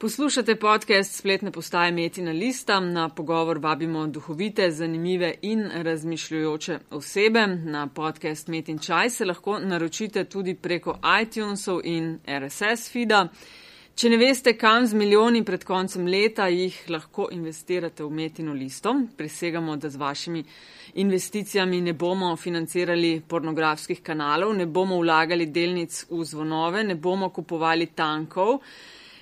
Poslušate podcast spletne postaje Metina Lista. Na pogovor vabimo duhovite, zanimive in razmišljujoče osebe. Na podcast Metin Čaj se lahko naročite tudi preko iTunesov in RSS feeda. Če ne veste, kam z milijoni pred koncem leta jih lahko investirate v Metino listo, prisegamo, da z vašimi investicijami ne bomo financirali pornografskih kanalov, ne bomo vlagali delnic v zvonove, ne bomo kupovali tankov.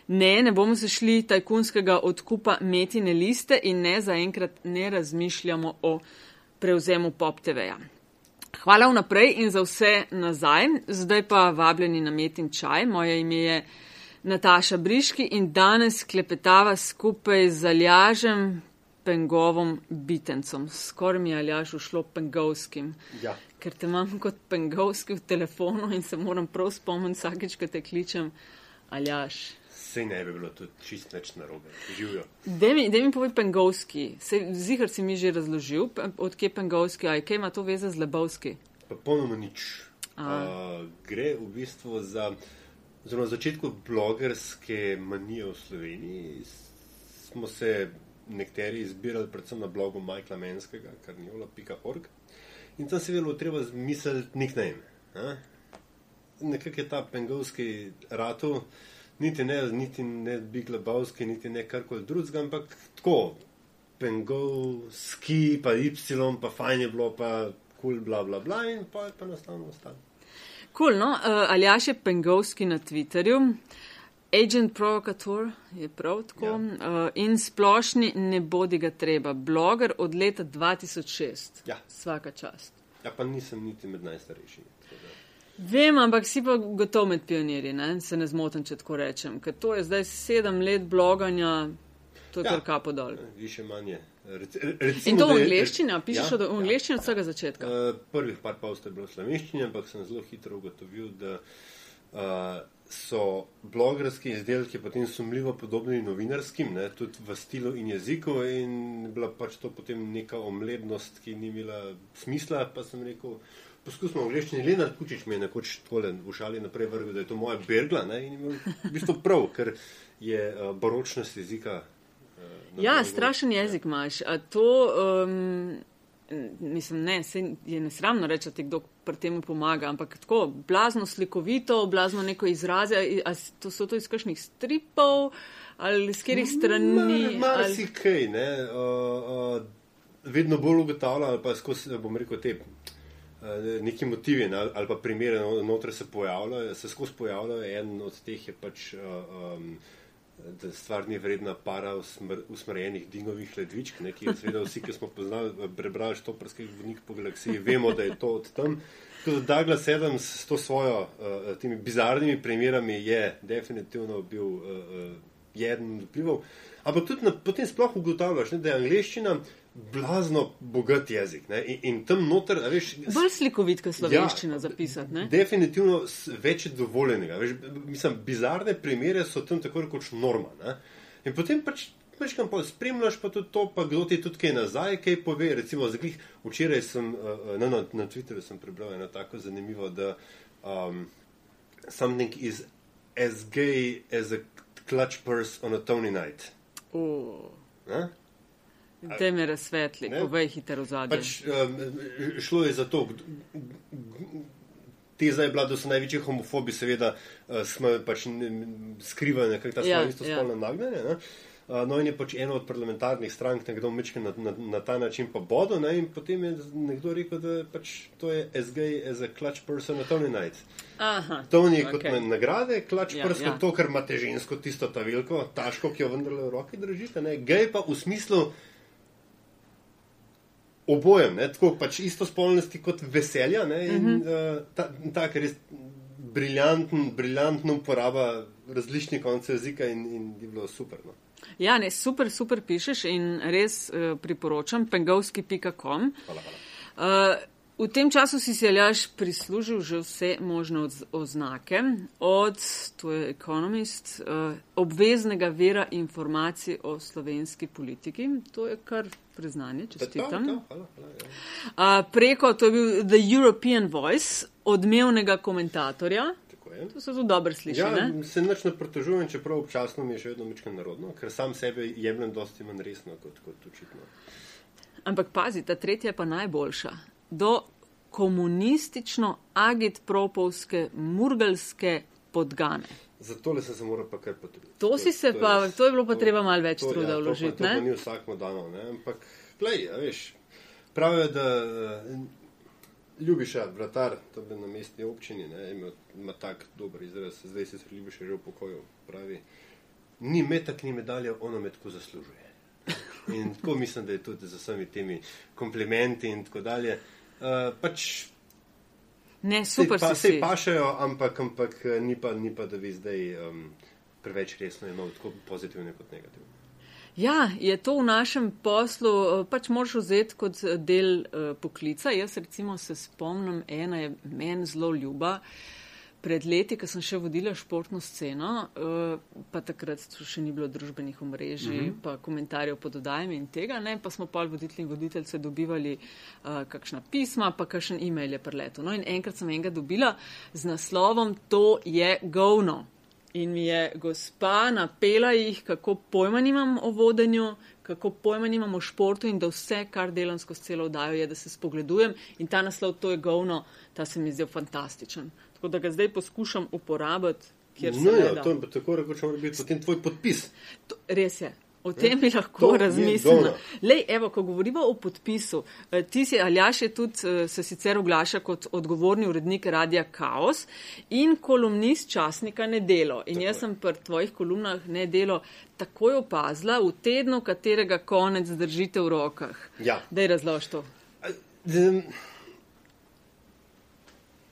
Ne, ne bomo se šli tajkunskega odkupa metine liste in ne zaenkrat ne razmišljamo o prevzemu Pop TV-ja. Hvala vnaprej in za vse nazaj. Zdaj pa vabljeni na metin čaj. Moje ime je Nataša Briški in danes klepetava skupaj z Aljažem Pengovom Bitencom. Skoraj mi je Aljaž ušlo pengovskim. Ja. Ker te imam kot pengovski v telefonu in se moram prav spomniti vsakeč, ko te kličem Aljaž. Sej ne bi bilo tudi čist več narobe. Živijo. Dej mi, dej mi povej pengovski. Zihar si mi že razložil, odkje pengovski, a kaj ima to veze z lebovski? Pa ponoma nič. Uh, gre v bistvu za, zelo na začetku blogerske manije v Sloveniji. Smo se nekateri izbirali predvsem na blogu Majkla Menskega, karniola.org. In tam se je bilo treba zmisliti nickname. Nekako je ta pengovski ratov niti ne, niti ne Big Lebowski, niti ne karkoli drugega, ampak tako, pengovski, pa Y, pa fajn je bilo, pa kul, cool, bla, bla, bla, in pa je pa enostavno ostalo. Kul, cool, no, uh, Aljaš je pengovski na Twitterju. Agent Provocator je prav tako ja. uh, in splošni ne bodi ga treba. Bloger od leta 2006. Ja. Svaka čast. Ja, pa nisem niti med najstarejšimi. Vem, ampak si pa gotovo med pionirji, ne? se ne zmotim, če tako rečem. Ker to je zdaj sedem let bloganja, to je ja. kar kapo dol. Više manje. Recimo, In to v angleščini, pišeš ja, v angleščini ja, od vsega začetka? Uh, prvih par postov je bilo v slovenščini, ampak sem zelo hitro ugotovil, da uh, so blogerski izdelki potem sumljivo podobni novinarskim, ne? tudi v stilu in jeziku in bila pač to potem neka omlednost, ki ni imela smisla, pa sem rekel, poskusimo v angleščini. Lenard Kučič mi je nekoč tole v šali naprej vrgel, da je to moja bergla ne? in imel v bistvu prav, ker je uh, baročnost jezika. Uh, ja, strašen jezik imaš. A to, um, mislim, ne, se je nesramno reči, da ti kdo pri tem pomaga, ampak tako, blazno slikovito, blazno neko izraze, a to so to iz kakšnih stripov ali iz katerih strani? Marsikaj, ali... ne. Uh, uh, vedno bolj ugotavljam, ali pa skozi, bom rekel, te neki motivi ne, ali pa primere znotraj se pojavljajo, se skozi pojavljajo. En od teh je pač, um, da stvar ni vredna para usmr, usmrjenih dinovih ledvičk, ne, ki je seveda vsi, ki smo poznali, prebrali štoprski vodnik po galaksiji, vemo, da je to od tam. Tudi Douglas Adams s to svojo, uh, temi bizarnimi primerami je definitivno bil uh, uh, jeden od vplivov. Ampak tudi na, potem sploh ugotavljaš, ne, da je angliščina blazno bogat jezik. Ne? In, in tam noter, veš, bolj slikovit, kot slovenščina ja, zapisati. Ne? Definitivno več je dovoljenega. Veš, mislim, bizarne primere so tam tako rekoč norma. Ne? In potem pač. Pač, kam pa spremljaš, pa tudi to, pa kdo ti tudi kaj nazaj, kaj pove. Recimo, zaklih, včeraj sem uh, na, na, na Twitterju prebral eno tako zanimivo, da um, something is as gay as a clutch purse on a Tony night. Oh. Te me razsvetli, povej hitro zadnji. Pač, um, šlo je za to, teza je bila, da so največji homofobi, seveda, uh, smo pač skrivali nekaj ta ja, svoje istospolne ja. nagnjenje. Ne? Uh, no, in je pač eno od parlamentarnih strank nekdo mečke na, na, na ta način pa bodo, ne? in potem je nekdo rekel, da pač to je as gay as a clutch person na Tony Night. Aha, Tony okay. kot nagrade, clutch ja, person, ja. to, kar imate žensko, tisto ta veliko, taško, ki jo vendarle v roki držite, ne? gay pa v smislu, obojem, ne? tako pač istospolnosti kot veselja. Ne? In uh -huh. uh, ta, ta res briljanten, briljantna uporaba različnih koncev jezika in, in je bilo super. No? Ja, ne, super, super pišeš in res uh, priporočam pengovski.com. Uh, V tem času si se Ljaš prislužil že vse možne oznake, od, to je Economist, uh, obveznega vera informacij o slovenski politiki. To je kar priznanje, čestitam. Uh, preko, to je bil The European Voice, odmevnega komentatorja. To se zelo dobro sliši. Ja, ne? se nič ne pritožujem, čeprav občasno mi je še vedno mečkaj narodno, ker sam sebe jemljem dosti manj resno kot, kot očitno. Ampak pazi, ta tretja je pa najboljša. Do komunistično-agitpropovske, murgalske podgane. Zato le sem se moral pa kar potruditi. To si se pa, je- to je bilo pa treba malo več to- truda ja, to pa- vložiti, To pa ni vsakmo dano, ne? ampak glej, a veš, pravijo, da eh, Ljubiša, vratar, to bi na mestni občini, ne, imel, ima tak dober izraz, zdaj se je Ljubiša že upokojil, pravi, ni metak, ni medalja, ono me tako zaslužuje. In tako mislim, da je tudi z vsemi temi komplimenti in tako dalje. Uh, pač Ne, Sej super pa, si sej si. pašajo, ampak, ampak eh, ni, pa, ni pa, da bi zdaj um, preveč resno imel tako pozitivne kot negativne. Ja, je to v našem poslu, eh, pač moraš vzeti kot eh, del uh, poklica. Jaz recimo se spomnim, ena je meni zelo ljuba. Pred leti, ko sem še vodila športno sceno, uh, pa takrat še ni bilo družbenih omrežij, mm -hmm. pa komentarjev pod oddajami in tega, ne, pa smo pa voditelji in voditeljce dobivali uh, kakšna pisma, pa kakšen e-mail je preletel. No in enkrat sem enega dobila z naslovom To je govno. In mi je gospa napela jih, kako pojma nimam o vodenju, kako pojma nimam o športu in da vse, kar delam skozi celo oddajo, je, da se spogledujem. In ta naslov, to je govno, ta se mi zdel fantastičen. Tako da ga zdaj poskušam uporabiti, se No, le ja, to je tako rekoč mora biti potem tvoj podpis. To, res je. O tem bi lahko govno. Lej, evo, ko govorimo o podpisu, eh, ti si Aljaš je tudi eh, se sicer oglaša kot odgovorni urednik Radia Chaos in kolumnist časnika Nedelo. In Tako jaz sem pri tvojih kolumnah Nedelo takoj opazila v tednu, katerega konec držite v rokah. Ja. Daj razlož to. Zdaj,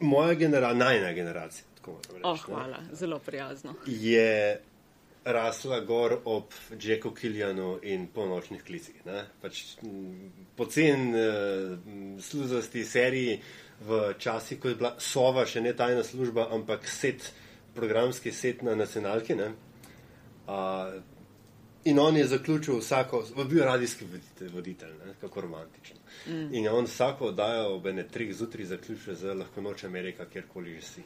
Moja generacija, najna generacija, tako moram reči, Oh, ne, hvala, zelo prijazno. je rasla gor ob Jacku Killianu in polnočnih klicih. ne. Pač, m, Pocen uh, sluzasti seriji v časih, ko je bila Sova še ne tajna služba, ampak set, programski set na nacionalki. Ne. Uh, in on je zaključil vsako, bil je radijski voditelj, voditelj ne, kako romantično. Mm. In je on vsako oddajo ob ene treh zjutraj zaključil z lahko noč Amerika, kjerkoli že si.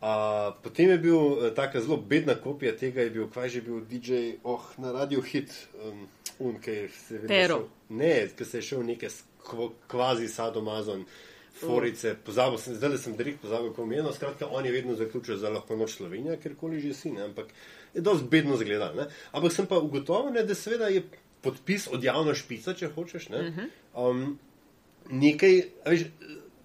A, potem je bil eh, taka zelo bedna kopija tega, je bil, kaj že bil DJ, oh, na radio hit, um, un, ki je se vedno Pero. šel- Ne, ki se je šel neke kvazi sadomazon. Forice, pozabil sem, zdaj sem direkt pozabil, kako imeno, skratka, on je vedno zaključil za lahko noč Slovenija, kjerkoli že si, ne, ampak je dosti bedno zgledal. Ne. Ampak sem pa ugotovil, ne, da seveda je podpis od javna špica, če hočeš, ne, um, nekaj, veš,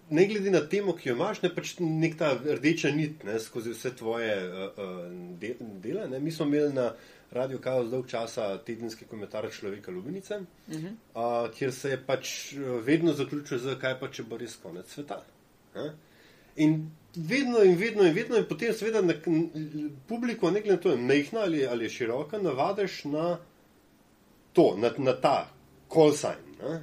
ne glede na temo, ki jo imaš, ne pač nek ta rdeča nit ne, skozi vse tvoje uh, uh, de, dela. Ne. Mi smo imeli na Radio Chaos dolg časa tedenski komentar človeka Lubinice, uh -huh. uh, kjer se je pač uh, vedno zaključil z kaj pa če bo res konec sveta. Ne. In vedno in vedno in vedno, in potem seveda na, publiko, ne glede na to, je mehna ali, ali je široka, navadiš na to, na, na ta call sign, ne?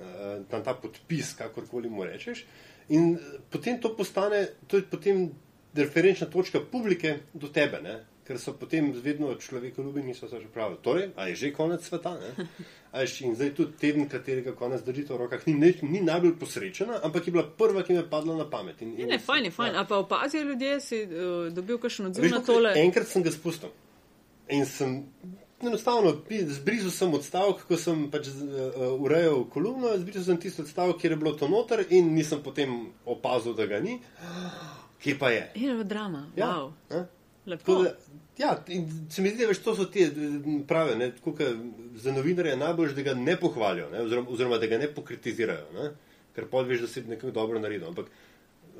Eh, na ta podpis, kakorkoli mu rečeš. In eh, potem to postane, to je potem referenčna točka publike do tebe, ne? Ker so potem vedno človeka ljubini, so se že pravili. Torej, a je že konec sveta? ne? A veš, In zdaj tudi teden, katerega konec držite v rokah, ni, ni, ni najbolj posrečena, ampak je bila prva, ki mi je padla na pamet. In, Ne, in ne, fajn je, fajn. Ja. A pa opazijo ljudje, si uh, dobil kakšen odziv Veš, na tole? Enkrat sem ga spustil in sem enostavno zbrisal sem odstavek, ko sem pač uh, urejal kolumno, zbrisal sem tisti odstavek, kjer je bilo to noter in nisem potem opazil, da ga ni. Kje pa je? Je drama, Ja, wow. ne? Lepo. Da, ja, in se mi zdi, da veš, to so te prave. Ne, tako, ke za novinarje je najbolj, da ga ne pohvalijo, ne, oziroma, oziroma da ga ne pokritizirajo, ne, ker pa veš, da si nekaj dobro naredil. Ampak, ne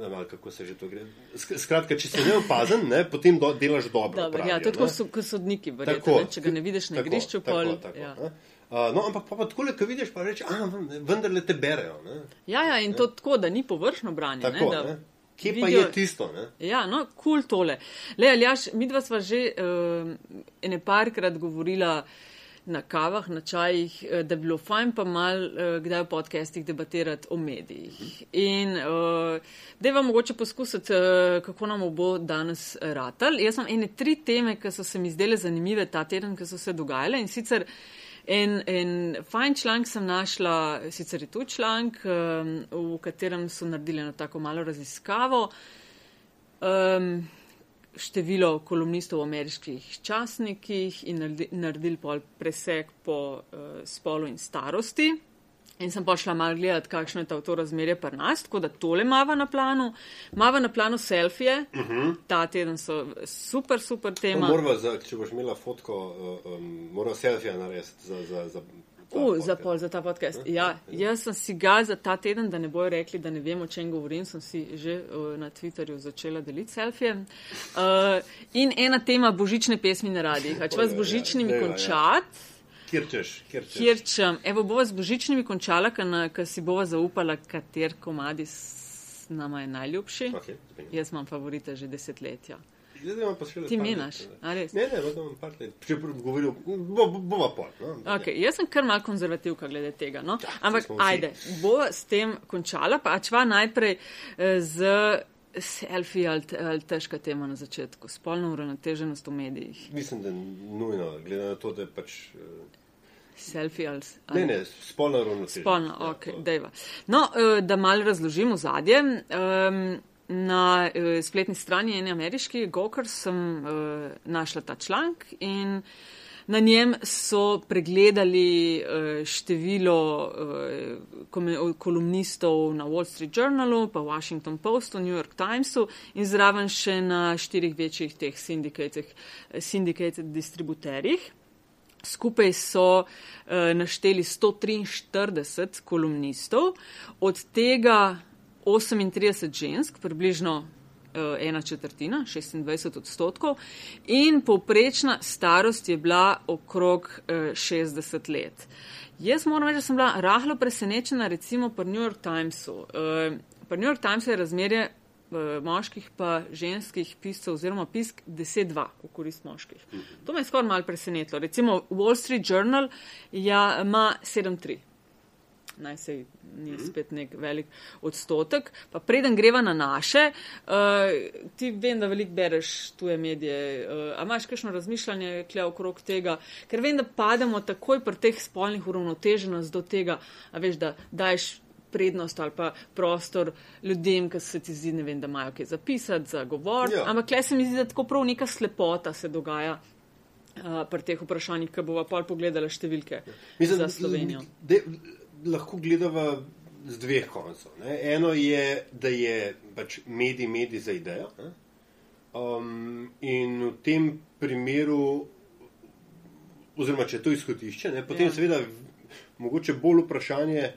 ali kako se že to gre. Sk- Skratka, če si neopazen, ne, potem do, delaš dobro. Dobar, pravijo, ja, to je ne. tako so, kot sodniki, verjetno, ne, če ga ne vidiš na tako, igrišču, tako, pol. tako, ja. ne. Uh, no, ampak pa, pa tako, ko vidiš, pa reče, ah, vendarle te berejo. Ne. ja, ja, in to tako, da ni površno branje. Tako, ne, da ne. Kje pa vidijo- je tisto? Ne? Ja, no, kul cool tole. Le, Aljaš, mi dva sva že uh, ene parkrat govorila na kavah, na čajih, eh, da bi bilo fajn pa mal uh, kdaj v podcastih debatirati o medijih. In uh, da vam mogoče poskusiti, uh, kako nam bo danes ratal. Jaz sem ene tri teme, ki so se mi zdele zanimive ta teden, ki so se dogajale in sicer En, en fajn članek sem našla, sicer je tu članek, um, v katerem so naredili eno tako malo raziskavo. Um, število kolumnistov v ameriških časnikih in naredi, naredili pol preseg po uh, spolu in starosti. In sem pa šla malo gledati, kakšno je to razmerje pri nas, tako da tole mava na planu. Mava na planu selfije, uh Mhm. -huh. ta teden so super, super tema. Morva, za, če boš imela fotko, um, mora selfija narediti za, za, za, ta Uh, za, podcast. pol, za ta podcast. Ja, jaz sem si ga za ta teden, da ne bojo rekli, da ne vem, o čem govorim, sem si že uh, na Twitterju začela deliti selfije. Uh, in ena tema božične pesmi na radijih. A Če vas božičnimi Ja, ja, ja. Kjer češ, kjer češ. kjer čem. Evo, bova z božičnimi končala, ker si bova zaupala, kater komadi s nama je najljubši. Okay, Jaz imam favorite že desetletja. Zdaj imam pa še Ti par menaš, let, a res? Ne, ne, zdaj imam par let. Če bom govoril, bo, bo, bova pol. No? Okay, jaz sem kar mal konzervativka glede tega. No? Ampak smo vsi. ajde, bo s tem končala, pa čva najprej eh, z selfie ali, ali težka tema na začetku, spolna uravnoteženost v medijih. Mislim, da je nujno, glede na to, da je pač. eh, Selfie ali. ali Ne, ne, spolna ravnoteža. Spolna, Ja, ok, to- dejva. No, eh, da mal razložim v zadje. Um, na eh, spletni strani ene ameriški Gokar sem uh, našla ta članek in na njem so pregledali uh, število kome- kolumnistov na Wall Street Journalu, pa Washington Postu, New York Timesu in zraven še na štirih večjih teh syndicated, syndicated distributerjih. Skupaj so uh, našteli 143 kolumnistov, od tega 38 žensk, približno ena četrtina, 26 odstotkov, in povprečna starost je bila okrog uh, 60 let. Jaz moram reči, da sem bila rahlo presenečena, recimo pri New York Timesu. Uh, pri New York Timesu je razmerje eh, moških pa ženskih piscev oziroma pisk 10-2 v korist moških. To me je skoraj malo presenetilo. Recimo Wall Street Journal ja, ima 7-3. Naj se ni spet nek velik odstotek. Pa preden greva na naše, uh, ti vem, da veliko bereš tuje medije. Uh, a imaš kakšno razmišljanje kle okrog tega? Ker vem, da pademo takoj pri teh spolnih uravnoteženost do tega, a veš, da daješ prednost ali pa prostor ljudem, ki se ti zdi, ne vem, da imajo kaj zapisati, za govor. Ja. Ampak le se mi zdi, da tako prav neka slepota se dogaja. Uh, pri teh vprašanjih, ki bova pa pogledala številke Mislim, za Slovenijo. De, lahko gledava z dveh koncev. Ne. Eno je, da je pač medij, medij za idejo. Ne. Um, in v tem primeru, oziroma če je to izhodišče, ne, potem Ja. ja. seveda mogoče bolj vprašanje,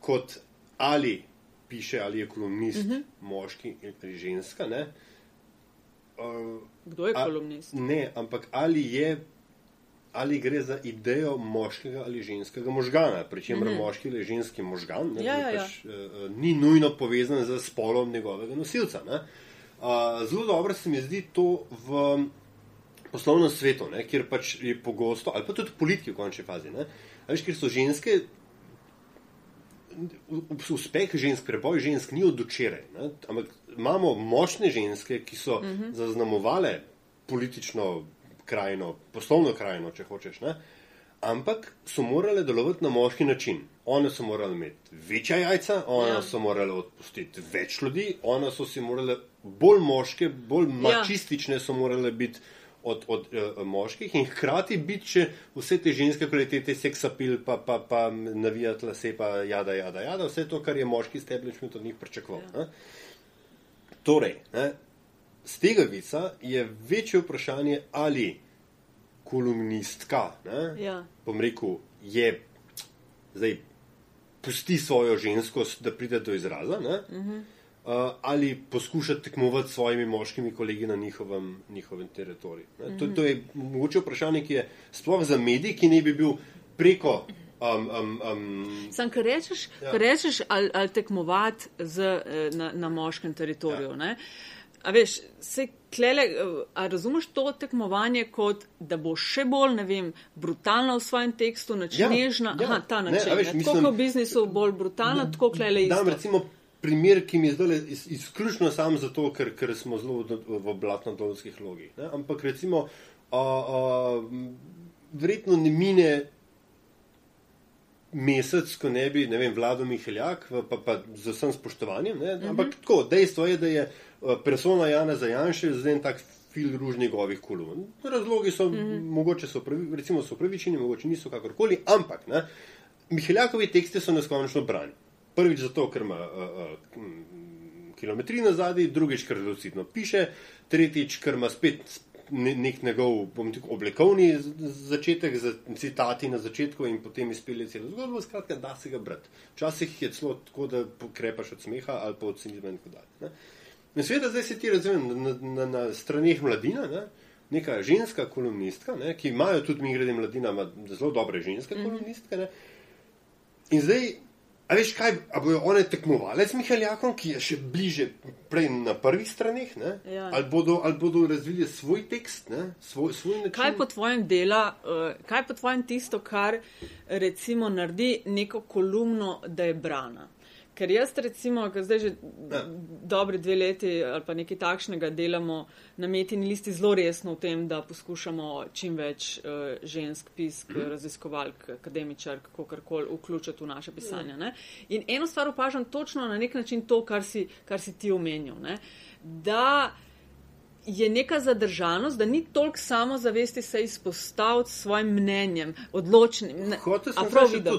kot ali piše, ali je kolumnist uh Mhm. -huh. moški ali ženska. Ne. Uh, Kdo je A- kolumnist? Ne, ampak ali je. Ali gre za idejo moškega ali ženskega možgana, pri čemer mm -hmm. moški ali ženski možgan ne. Ja, ja, ja. pač, uh, ni nujno povezan z spolom njegovega nosilca. ne. Uh, zelo dobro se mi zdi to v poslovnem svetu, ne, kjer pač je pogosto, ali pa tudi v politiki v končni fazi, ne, veš, ker so ženske. Uspeh žensk, preboj žensk ni od včeraj, ampak imamo močne ženske, ki so uh -huh. zaznamovale politično krajino, poslovno krajino, če hočeš. Ne? Ampak so morale delovati na moški način. One so morale imeti večja jajca, one Ja. ja. so morale odpustiti več ljudi, one so si morale bolj moške, bolj mačistične so morale biti od, od uh, moških in hkrati biti še vse te ženske kvalitete, seksapil, pa, pa, pa navijati lase, pa jada, jada, jada, vse to, kar je moški establishment od njih pričakoval. Ja. Torej, ne, z tega vica je večje vprašanje, ali kolumnistka, ne, Ja. bom rekel, je zdaj pusti svojo ženskost, da pride do izraza, ne, uh -huh. uh, ali poskuša tekmovati s svojimi moškimi kolegi na njihovem, njihovem teritoriju. Ne. Uh -huh. to, to je mogoče vprašanje, ki je sploh za medij, ki ne bi bil preko. Um, um, um, Sam, kar rečeš, Ja. ja. rečeš ali, ali tekmovati z, eh, na, na moškem teritoriju. Ja. A veš, se klele, eh, a razumeš to tekmovanje kot, da bo še bolj, ne vem, brutalna v svojem tekstu, načnežna, Ja, ja, aha, ta Ne, način. a veš, mislim- Tako kot v biznisu bolj brutalna, tako klele Dam isto. recimo primer, ki mi je zdaj iz, izključno sam zato, ker, ker smo zelo v, v blatno-dolskih logih. Ne? Ampak recimo, a, a, verjetno ne mine mesec, ko ne bi, ne vem, vlado Miheljak, pa, pa z vsem spoštovanjem. Ne? Ampak tako, dejstvo je, da je a, persona Jana Zajanše zdaj en tak fil ruž njegovih kolumn. Razlogi so, mm -hmm. mogoče so, pravi, recimo, so pravični, mogoče niso kakorkoli, ampak ne, Mihajljakovi teksti so neskončno brani. Prvič zato, ker ima uh, uh, kilometrino zadaj, drugič, ker lucidno piše, tretjič, ker ima spet nek njegov tako, oblikovni začetek z citati na začetku in potem izpelje celo zgodbo, skratka, da se ga brati. Včasih je celo tako, da pokrepaš od smeha ali pa od cinizma in tako dalje. In seveda zdaj se ti razumem na, na, na straneh mladina, ne? neka ženska kolumnistka, ne? ki imajo tudi, mi grede mladina, zelo dobre ženske mhm. kolumnistke. Ne? In zdaj A veš kaj, a bojo one tekmovale z Mihajljakom, ki je še bliže prej na prvih straneh, ja. ali, bodo, ali bodo razvili svoj tekst, svoj, svoj način? Kaj po tvojem dela, uh, kaj po tvojem tisto, kar recimo naredi neko kolumno, da je brana? Ker jaz, recimo, ki zdaj že ja. dobre dve leti ali pa nekaj takšnega delamo na metini listi zelo resno v tem, da poskušamo čim več uh, žensk, pisk, mhm. raziskovalk, akademičark, kakorkoli vključiti v naše pisanje. Ne? In eno stvar opažam točno na nek način to, kar si, kar si ti omenil. Ne? Da je neka zadržanost, da ni toliko samozavesti se izpostaviti s svojim mnenjem, odločnim. Hoče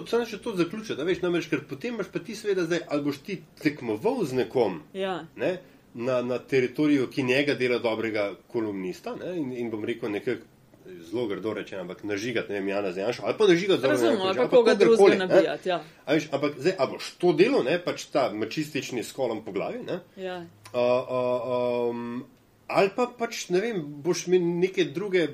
sem še to zaključiti, da veš, namreč, ker potem imaš pa ti seveda zdaj, ali boš ti tekmoval z nekom ja. ne, na, na teritoriju, ki njega dela dobrega kolumnista ne, in, in bom rekel nekaj. Zelo grdo rečeno, ampak nažigati, ne vem, Jana Zajanša, ali pa nažigati zelo zelo zelo, ali pa koga drugega nabijati. Ja. Ampak zdaj, a boš to delo, ne, pač ta mačistični skolom po glavi, ne, ja. uh, uh, um, ali pa pač ne vem, boš imel neke druge,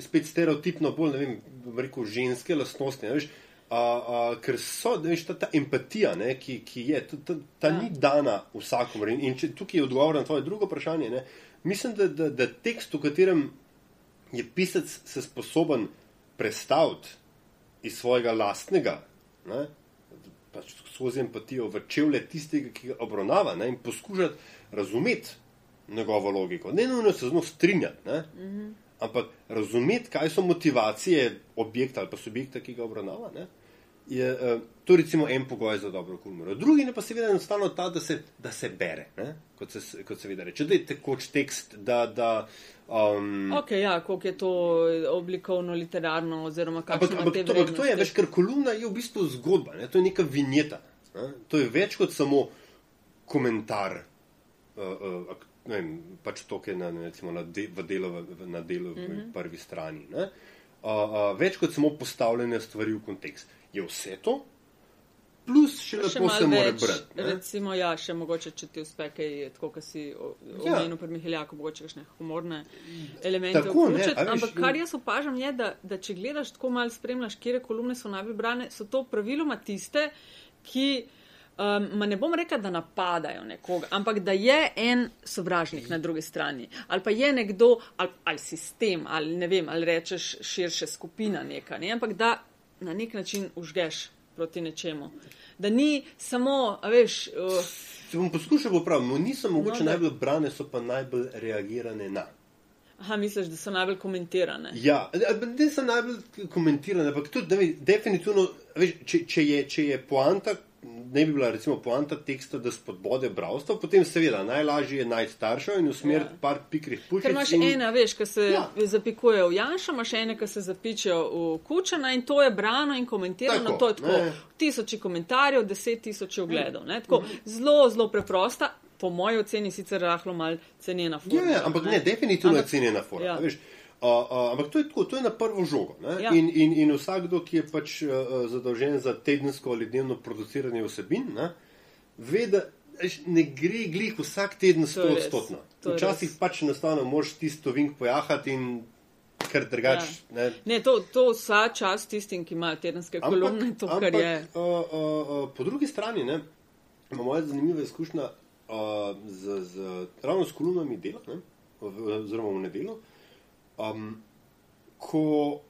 spet stereotipno, bolj ne vem, rekel, ženske lastnosti. Ne, veš, a, a, ker so, da veš, ta, ta empatija, ne, ki, ki je, ta, ta, ta ja. ni dana vsakomur. In, in če tukaj je odgovor na tvoje drugo vprašanje, ne, mislim, da, da, da tekst, v katerem je pisec se sposoben predstaviti iz svojega lastnega, ne, pač skozi empatijo v čevlje tistega, ki ga obravnava ne, in poskušati razumeti njegovo logiko. Ne nujno se z njo strinjati, mm -hmm. ampak razumeti, kaj so motivacije objekta ali pa subjekta, ki ga obravnava. Ne? Je uh, to recimo en pogoj za dobro kulmuro. Drugi je pa seveda enostavno ta, da se, da se bere, ne? kot se, kot se vidi reče. Da je tekoč tekst, da. da um... Ok, ja, koliko je to oblikovno, literarno, oziroma kako se to zgodi. Ampak to je več, ker kolumna je v bistvu zgodba, ne? to je neka vinjeta. Ne? To je več kot samo komentar uh, uh, vem, pač to, ki je na, recimo, na, de, delu, na delu v mm -hmm. prvi strani. Uh, uh, več kot samo postavljene stvari v kontekst. Je vse to? Plus še lepo se mora brati. Recimo, ja, še mogoče, če ti uspe, kaj je tako, kot si ja. omenil ja. pri Mihajljaku, mogoče kakšne humorne elemente tako. Ne, Ampak kar jaz opažam je, da, da če gledaš tako malo spremljaš, kje kolumne so najbolj brane, so to praviloma tiste, ki um, ne bom rekel, da napadajo nekoga, ampak da je en sovražnik na drugi strani. Ali pa je nekdo, ali, ali sistem, ali ne vem, ali rečeš širše skupina neka, ne? ampak da na nek način užgeš proti nečemu. Da ni samo, veš. Uh, Če bom poskušal popraviti, no, niso mogoče no, najbolj brane, so pa najbolj reagirane na. Aha, misliš, da so najbolj komentirane? Ja, ne so najbolj komentirane, ampak tudi, da bi definitivno, veš, če, če, je, če je poanta ne bi bila recimo poanta teksta, da spodbode bravstvo, potem seveda najlažje je najti staršev in usmeriti ja. par pikrih puščic. Ker imaš in... ena, veš, ki se ja. zapikuje v Janša, imaš ene, ki se zapičejo v Kučana in to je brano in komentirano. Tako, to je tako ne. tisoči komentarjev, deset tisoč ogledov. Ne, tako, mhm. zelo, zelo preprosta. Po moji oceni sicer rahlo mal cenjena forma. Ja, ja, ampak ne, ne definitivno ampak, je cenjena forma. Ja. Uh, uh, ampak to je tako, to je na prvo žogo. Ja. In, in, in vsakdo, ki je pač uh, zadolžen za tedensko ali dnevno produciranje vsebin, ne, ve, da ne gre glih vsak teden sto odstotno. Včasih pač enostavno moraš tisto vink pojahati in kar drugač. Ja. Ne. ne, to, to vsa čas tistim, ki imajo tedenske kolumne, to ampak, kar je. Uh, uh, uh, po drugi strani, ne, moja zanimiva izkušnja uh, z, z ravno s kolumnami dela, ne, oziroma v nedeljo um, ko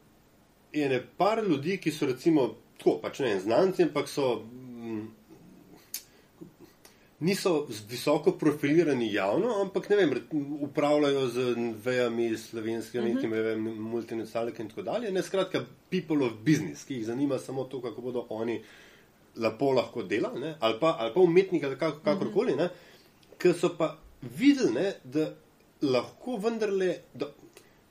je ne par ljudi, ki so recimo tako, pač ne znanci, ampak so. Mm, Niso visoko profilirani javno, ampak ne vem, upravljajo z vejami slovenskimi, uh -huh. ne vem, multinacionalke in tako dalje. Ne, skratka, people of business, ki jih zanima samo to, kako bodo oni lepo lahko delali, ali pa, ali pa umetniki, kakorkoli, uh -huh. ki so pa videli, ne, da lahko vendarle, da,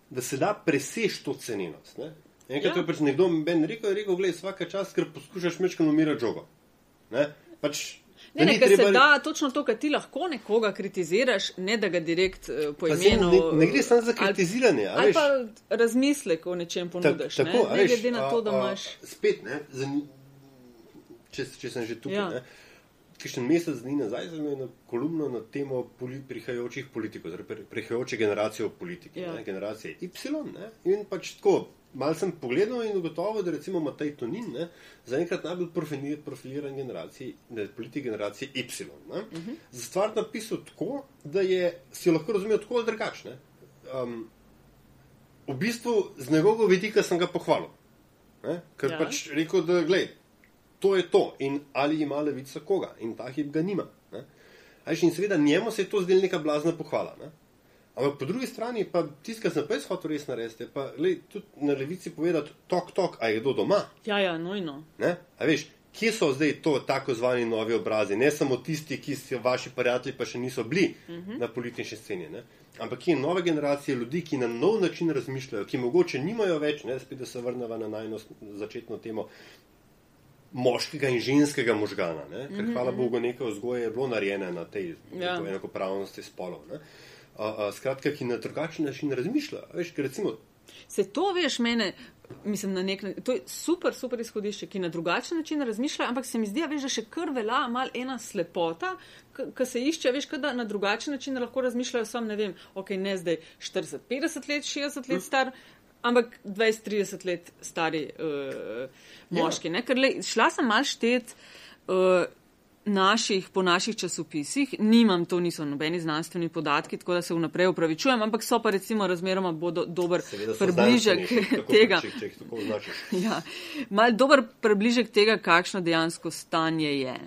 da se da presež to cenjenost. Ne? Enkrat Ja. je pač nekdo ben rekel, je rekel, gledaj, vsaka čas, ker poskušaš mečkano umirati žogo. Ne, pač, Ne, ne, ker se treba- da točno to, kar ti lahko nekoga kritiziraš, ne da ga direkt uh, po imenu. ne, ne gre samo za ali- kritiziranje. Ali veš. pa razmislek o nečem ponudiš. Ta- ne, tako, ne veš, glede na to, da imaš. Spet, ne, zani, če, če sem že tukaj. Ja. Ja. Kakšen mesec dni nazaj sem imel kolumno na temo poli, prihajajočih politikov, torej pri- prihajajoče generacije v politiki, Ja. ja. ne, generacije Y. Ne, in pač tako, mal sem pogledal in ugotovil, da recimo Matej Tonin ne, zaenkrat najbolj profili- profiliran generaciji, ne, politik generacije Y. Ne, uh Mhm. -huh. Za stvar napisal tako, da je, si jo lahko razumel tako ali drugačne. Um, v bistvu z njegovega vidika sem ga pohvalil. Ne? Ker ja. pač rekel, da gled, to je to in ali ima levica koga in ta hip ga nima. Ne? A veš, In seveda njemu se je to zdelo neka blazna pohvala. Ne? Ampak po drugi strani pa tisto, kar sem pa jaz hotel res narediti, je pa gled, tudi na levici povedati, tok, tok, a je kdo doma. Ja, ja, nujno. Ne? A veš, kje so zdaj to tako zvani novi obrazi? Ne samo tisti, ki so vaši prijatelji, pa še niso bili uh -huh. na politični sceni. Ne? Ampak kje nove generacije ljudi, ki na nov način razmišljajo, ki mogoče nimajo več, ne, spet da se vrnemo na najno začetno temo. Moškega in ženskega možgana, ne? ker hvala Bogu, nekaj vzgoje je bilo narejene na tej Ja. enakopravnosti spolov. ne. A, a, skratka, ki na drugačen način razmišljajo. a Veš, ker recimo, Se to veš mene, mislim, na nek način, to je super, super izhodišče, ki na drugačen način razmišlja, ampak se mi zdi, veš, da še kar velja mal ena slepota, ki se išče, veš, da na drugačen način lahko razmišljajo, sam ne vem, ok, ne zdaj 40, 50 let, 60 let star. Ampak 20-30 let stari uh, moški. Ne? Ker le, šla sem mal štet uh, naših, po naših časopisih, nimam, to niso nobeni znanstveni podatki, tako da se vnaprej upravičujem, ampak so pa recimo razmeroma bodo dober približek tega. Če, če. Ja, mal dober približek tega, kakšno dejansko stanje je.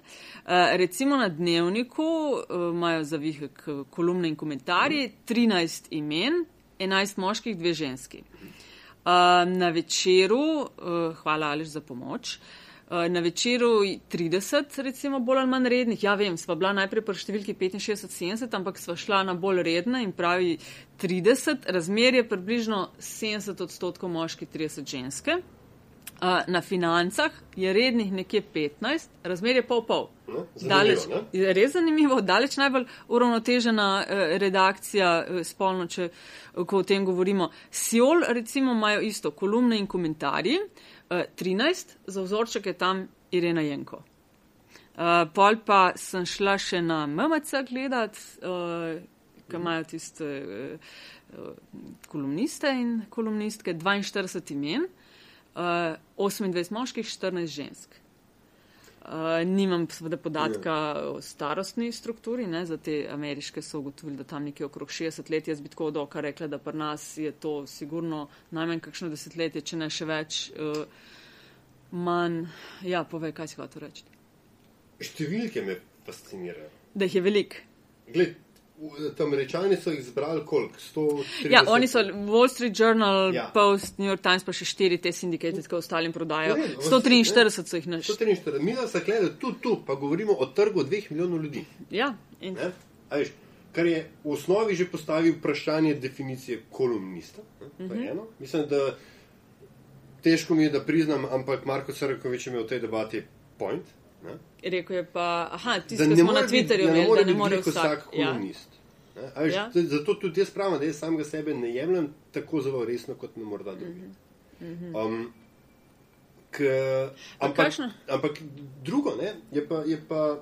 Uh, recimo na dnevniku uh, imajo za vihek eh, kolumne in komentarje 13 imen, 11 moških, dve ženski. Uh, na večeru, uh, hvala Ališ za pomoč. Uh, Na večeru 30, recimo, bolj ali manj rednih. Ja, vem, sva bila najprej pri številki 65-70, ampak sva šla na bolj redne in pravi 30, razmerje približno 70 odstotkov moški, 30 ženske. Na financah je rednih nekje 15, razmerje pol pol. No, Daleč, ne? res zanimivo, daleč najbolj uravnotežena eh, redakcija eh, spolno, če ko o tem govorimo. Siol, recimo, imajo isto kolumne in komentarji. Eh, 13, za vzorček je tam Irena Jenko. Uh, pol pa sem šla še na MMC gledat, uh, ki imajo tiste uh, kolumniste in kolumnistke, 42 imen, uh, 28 moških, 14 žensk. Uh, nimam seveda podatka o starostni strukturi, ne, za te ameriške so ugotovili, da tam nekje okrog 60 let, jaz bi tako od oka rekla, da pri nas je to sigurno najmanj kakšno desetletje, če ne še več, uh, manj, ja, povej, kaj si hotel reči. Številke me fascinirajo. Da jih je veliko. Gled, američani so jih zbrali koliko? 130? Ja, oni so Wall Street Journal, ja. Post, New York Times, pa še štiri te sindikate, ki ostalim prodajo. Ne, ne, 143 so jih našli. 143. Mi smo gledali tu, tu, pa govorimo o trgu dveh milijonov ljudi. Ja, in Ne? A Veš, kar je v osnovi že postavil vprašanje definicije kolumnista. Ne? Uh Mhm. -huh. Mislim, da težko mi je, da priznam, ampak Marko Crkovič je imel v tej debati point. Ne? rekel je pa, aha, ki ne smo na biti- Twitterju imeli, da ne biti more glih vsak. vsak Ja. kolumnist. Ne? Veš, Ja. Zato tudi jaz pravim, da jaz samega sebe ne jemljem tako zelo resno, kot me morda drugi. Um, k, ampak, ampak drugo ne, je pa, je pa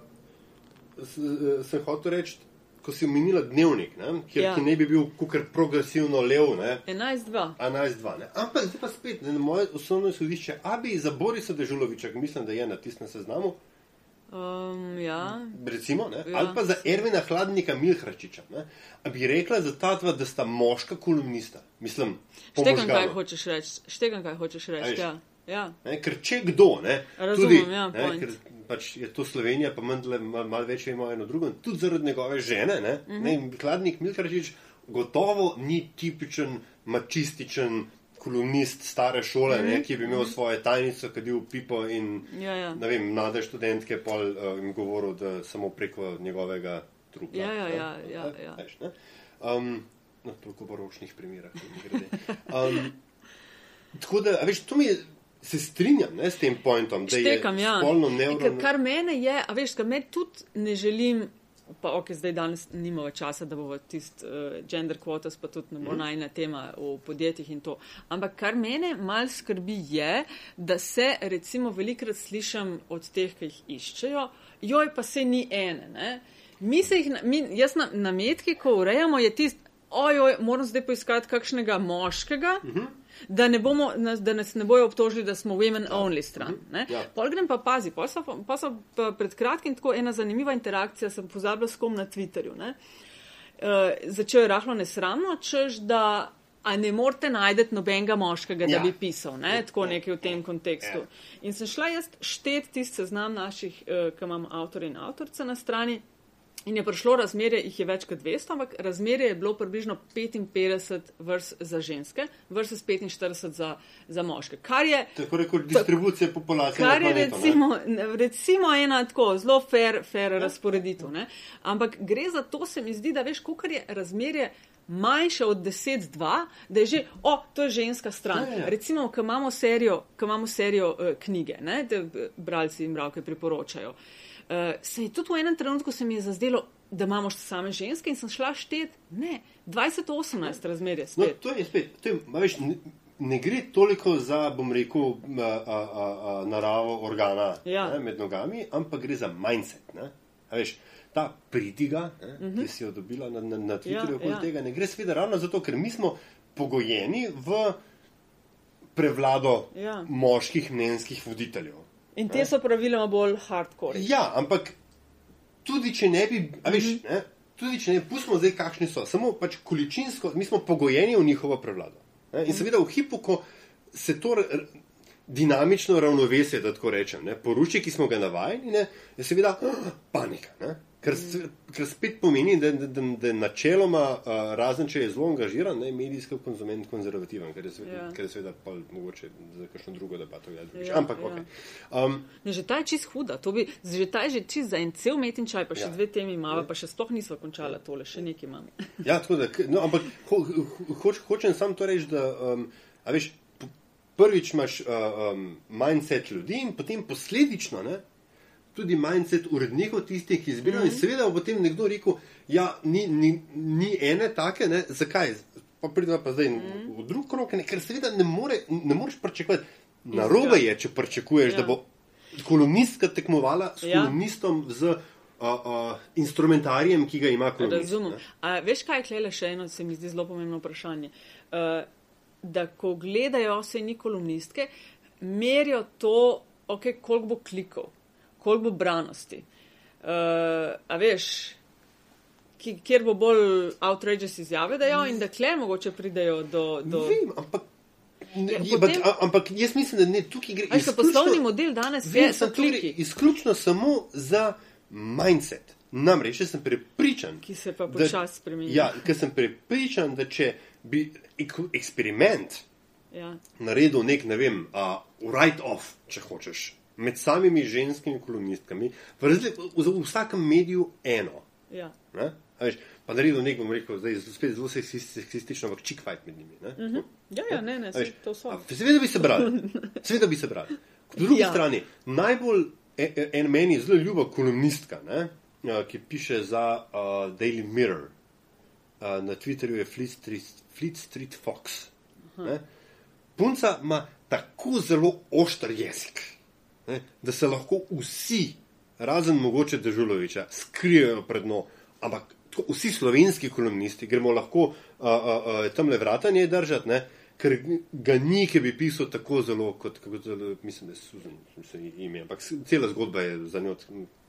sem hotel reči, ko si omenila dnevnik, ne, kjer, Ja. ki ne bi bil kukar progresivno lev, ne, 11-2. 11-2. Ne. Ampak zdaj pa spet, ne, moje osnovno izhodišče, a bi za Borisa Dežuloviča, mislim, da je na tistem seznamu, Um, ja, recimo, ne, Ja. ali pa za Ervina Hladnika Milhračiča, ne, a bi rekla za ta dva, da sta moška kolumnista. Mislim, štegam, kaj hočeš reči. Štegam, kaj hočeš reči. Ja. Ja. Ne, ker če kdo, ne, Razumem, tudi, ja, ne, point. ker pač je to Slovenija, pa mandle malo mal več ima eno drugo, tudi zaradi njegove žene, ne, mm -hmm. ne Hladnik Milkarčič gotovo ni tipičen mačističen kolumnist stare šole, mm -hmm. ne, ki bi imel svojo tajnico, kadil pipo in Mhm. Ja, ja. ne vem, mlade študentke pol uh, jim govoril, da samo preko njegovega trupa. Ja, ja, ne. ja, ja, ja. Veš, ne. Um, na toliko baročnih primerah. Um, tako da, veš, to mi je. Se strinjam ne, s tem pointom, da Štekam, je ja. spolno neuravnotežen. Kar, mene je, a veš, kar me tudi ne želim, pa ok, zdaj danes nimamo časa, da bo tisti uh, gender quotas, pa tudi ne bo Mhm. najna tema v podjetjih in to. Ampak kar mene mal skrbi je, da se recimo velikrat slišam od teh, ki jih iščejo, joj pa se ni ene. Ne? Mi se jih, mi, jaz na, na metki, ko urejamo, je tisti, ojoj, moram zdaj poiskati kakšnega moškega. Uh -huh. Da, ne bomo, da nas ne bojo obtožili, da smo women only stran. ne. Ja. Pol grem pa pazi, pol so, pa so pa pred kratkim tako ena zanimiva interakcija, sem pozabila s kom na Twitterju. Ne. Uh, začel je rahlo nesramno, češ da. A ne morete najti nobenega moškega, da Ja. bi pisal, ne? tako nekaj v tem kontekstu. Ja. In sem šla jaz štet tisti seznam naših, uh, ki imam avtor in avtorice na strani. In je prišlo razmerje, jih je več kot 200, ampak razmerje je bilo približno 55 vrst za ženske, versus 45 za, za moške. Kar je, Tako rekoč distribucija populacije. kar je planetu, ne. recimo, recimo ena tako zelo fair, fair razporeditev. Ne? Ampak gre za to, se mi zdi, da veš, koliko je razmerje. Manjše od 10-2, da je že, o, to je ženska stran. Ja, ja. Recimo, ko imamo serijo, ko imamo serijo uh, knjige, ne, da eh, bralci in bralke priporočajo. Uh, se je tudi v enem trenutku se mi je zazdelo, da imamo same ženske in sem šla štet, ne, 20-18 razmerje No, spet. to je spet, to je, veš, ne, ne gre toliko za, bom rekel, a, a, a, a, naravo organa Ja. ne, med nogami, ampak gre za mindset. Ne? A veš, ta pridiga, ne, uh -huh. ki si jo dobila na, na, na Twitterju, Ja, okoli ja. tega, ne gre sveda ravno zato, ker mi smo pogojeni v prevlado Ja. moških mnenjskih voditeljev. In te so praviloma bolj hardcore. Ja, ampak tudi če ne bi, a veš, Mhm. ne, tudi če ne, pustimo zdaj, kakšni so, samo pač količinsko, mi smo pogojeni v njihovo prevlado. Ne, in seveda v hipu, ko se to dinamično ravnovesje, da tako rečem, ne, poruči, ki smo ga navajeni, ne, je seveda panika. Ne. Ker, s- ker spet pomeni, da, da, da, da načeloma, uh, razen če je zelo angažiran, ne, medijski konzument konzervativen, ker je seveda, Ja. ja. ker je seveda pa mogoče za kakšno drugo debato. Ja, Ja, Ampak, ja. ok. Um, Ne, že ta je čist huda, to bi, že ta je že čist za en cel met in čaj, pa še Ja. dve temi imamo, pa še sploh nismo končala tole, še nekaj imamo. Ja, tako da, no, ampak ho, ho, hoč, hočem samo to reči, da um, a veš, prvič imaš uh, um, mindset ljudi in potem posledično ne, tudi mindset urednikov, tistih, ki izbirajo. Mm -hmm. In seveda bo potem nekdo rekel, ja, ni, ni, ni ene take, ne, zakaj? Pa pridemo pa zdaj mm -hmm. v drug krok, ne, ker seveda ne, more, ne moreš pričakovati. Narobe je, če pričakuješ, Ja. ja. da bo kolumnistka tekmovala s Ja. ja. kolonistom z uh, uh, instrumentarijem, ki ga ima kolumnist. Razumem. A, veš, kaj je klele še eno, se mi zdi zelo pomembno vprašanje. Uh, da ko gledajo se ni kolumnistke, merijo to, okay, koliko bo klikov, koliko bo branosti. Uh, a veš, ki, kjer bo bolj outrageous izjave dajo in da kle mogoče pridejo do. do... Vem, ampak, ne, Ja, je, potem- ampak, ampak jaz mislim, da ne, tukaj gre Veš, ka poslovni model danes vem, je, so tukaj kliki, izključno samo za mindset. Namreč, jaz sem prepričan, ki se pa da- počasi spremenjajo. Ja, ker sem prepričan, da če bi ek, eksperiment Ja. naredil nek, ne vem, uh, write-off, če hočeš, med samimi ženskimi kolonistkami, v, razli- v, v vsakem mediju eno. Ja. Ne? Veš, pa naredil nek, bom rekel, zdaj spet zelo seksist- seksistično, ampak chick fight med njimi. Ne? Mhm. ja, ja, ne, ne, veš, to so. a, Seveda bi se brali. Seveda bi se brali. Po drugi Ja. ja. strani, najbolj e- e- en meni zelo ljuba kolumnistka, ne, a, ki piše za uh, Daily Mirror. Uh, na Twitterju je Fleet Street, Fleet Street Fox. Ne. Punca ima tako zelo ošter jezik, ne, da se lahko vsi, razen mogoče Dežuloviča, skrijejo pred njo. Ampak tako, vsi slovenski kolumnisti gremo lahko uh, uh, uh, tam le vratanje držati, ne, ker ga ni, ki bi pisal tako zelo, kot, zelo, mislim, da je Susan, ji ime, ampak cela zgodba je za njo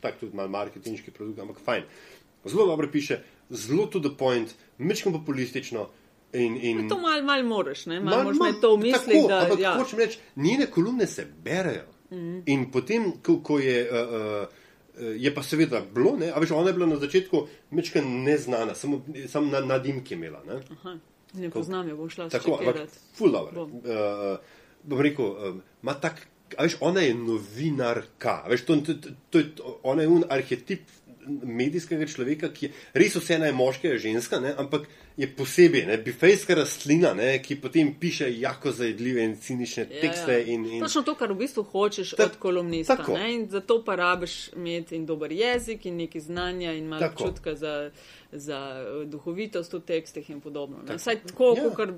tak tudi mal marketinški produkt, ampak fajn. Zelo dobro piše, zelo to the point, mečkam populistično. In, in, To malo mal moraš, ne? Mal Ma- moraš ma- imeti to v mislih, tako, da ampak ja. hočem reči, njene kolumne se berejo. Mm. In potem, ko, ko je. Uh, uh, Je pa seveda bilo, ne? a veš, ona je bila na začetku mečka neznana, samo, samo na, na dimki imela. Ne? Aha, ne poznam jo, bom šla Tako, ampak čekirati. ful dobro. Bom. Uh, bom rekel, ima tak, a veš, ona je novinarka, veš, to, to, to, to je, ona je un arhetip medijskega človeka, ki je res vse naj moške, je ženska, ne? ampak je posebej, ne, bifejska rastlina, ne, ki potem piše jako zajedljive in cinične Ja, tekste. ja. In, in, Točno to, kar v bistvu hočeš Ta- od kolumnista. tako. ne, In zato pa rabiš imeti in dober jezik in neki znanja in malo Tako. občutka za, za eh, duhovitost v tekstih in podobno. ne. Tako. Vsaj tako, Ja. ja. kot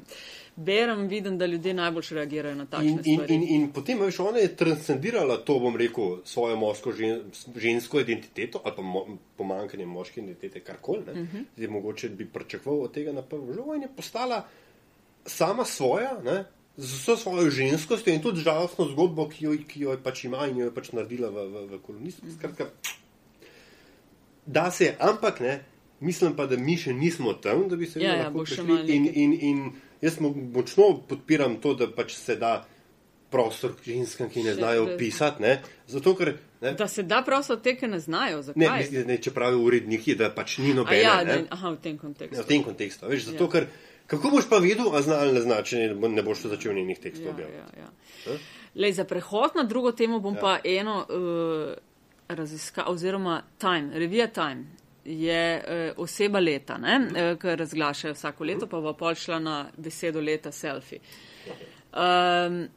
berem, vidim, da ljudje najbolj reagirajo na takšne In, in, stvari. in, in potem, veš, ona je transcendirala to, bom rekel, svojo moško žen, žensko identiteto ali pa mo, pomankanje moške identitete, karkoli. Uh Mhm. -huh. Zdaj, mogoče bi pričakoval od tega na prvo žogo in je postala sama svoja, ne, z vso svojo ženskostjo in tudi žalostno zgodbo, ki jo, ki jo je pač ima in jo je pač naredila v, v, v kolonistu. Skratka, da se je, ampak ne. Mislim pa, da mi še nismo tam, da bi se Ja, ja, lahko še prišli in, in, in jaz mo- močno podpiram to, da pač se da prostor ženskam, ki ne Še znajo pisati. Ne? Zato, ker ne, Da se da prosto te, ki ne znajo. ne, Zakaj? mislim, ne, če pravijo uredniki, da pač ni A nobene. ja, ne. da, aha, v tem kontekstu. Ja, v tem kontekstu. Veš, zato, Ja. ker kako boš pa vedel, a zna ali ne zna, če ne, ne boš začel njenih tekstov Ja, objavljati. ja, ja. Lej, za prehod na drugo temo bom Ja. pa eno uh, raziskal, oziroma Time, revija Time je uh, oseba leta, ne, uh, ki razglašajo vsako leto, pa bo pol šla na besedo leta selfie. Um,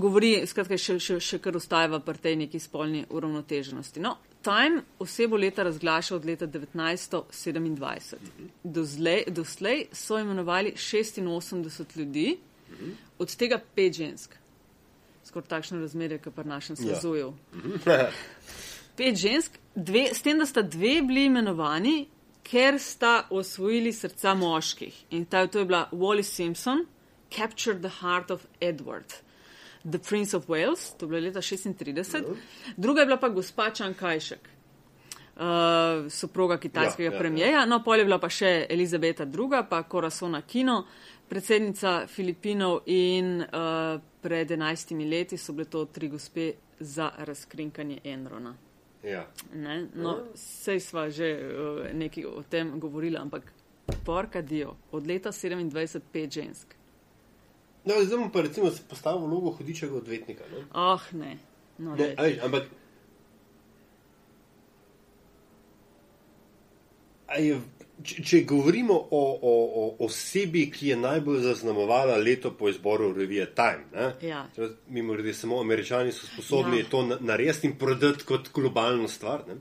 govori, skratka, še, še, še kar ustajava pri tej neki spolni uravnoteženosti. No, Time osebo leta razglaša od leta 1927. Doslej, doslej so imenovali 86 ljudi, od tega pet žensk. Skoraj takšno razmerje, kot pri našem Ja. Sazuju. Pet žensk, dve, s tem, da sta dve bili imenovani, ker sta osvojili srca moških. In ta, to je bila Wally Simpson, Captured the Heart of Edward. The Prince of Wales, to je bilo leta 36, druga je bila pa gospa Čankajšek, uh, soproga kitajskega Ja, ja, ja, ja, premijeja, no pol je bila pa še Elizabeta II, pa Corazona Kino, predsednica Filipinov in uh, pred enajstimi leti so bile to tri gospe za razkrinkanje Enrona. Ja. Ne? No, sej sva že uh, nekaj o tem govorila, ampak porka dio, od leta 27 pet žensk. No, zdaj bom pa recimo se postavil v vlogo hudičega odvetnika. Ne? Oh, ne. No, Ne, a veš, ampak. a Je, če, če govorimo o, o, o osebi, ki je najbolj zaznamovala leto po izboru revije Time, ne? Ja. mimo grede, samo američani so sposobni Ja. to na- narediti in prodati kot globalno stvar. Ne?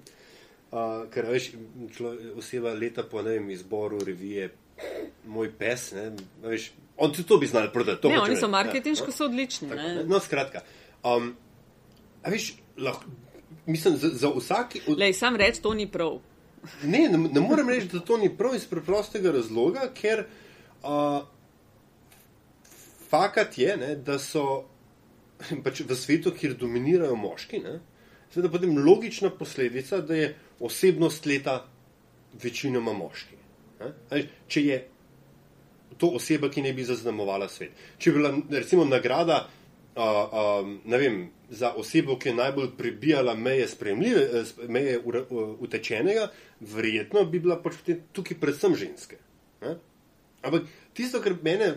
Uh, ker veš, člo, oseba leta po vem, izboru revije, moj pes, ne, veš, on tudi to bi znali prodati. to Ne, oni so reči, marketinško ja. so odlični. Tako, Ne? No, skratka. Um, a veš, lahko, mislim, za, za vsaki. Od, Lej, sam reč, to ni prav. ne, ne, ne morem reči, da to ni prav iz preprostega razloga, ker uh, fakat je, ne, da so pač v svetu, kjer dominirajo moški, ne, seveda potem logična posledica, da je osebnost leta večinoma moški. Ne. Če je to oseba, ki ne bi zaznamovala svet. Če bi bila recimo nagrada uh, um, ne vem, za osebo, ki je najbolj prebijala meje, sp- meje u- utečenega, verjetno bi bila pač tukaj predvsem ženske. Ne? Ampak tisto, kar mene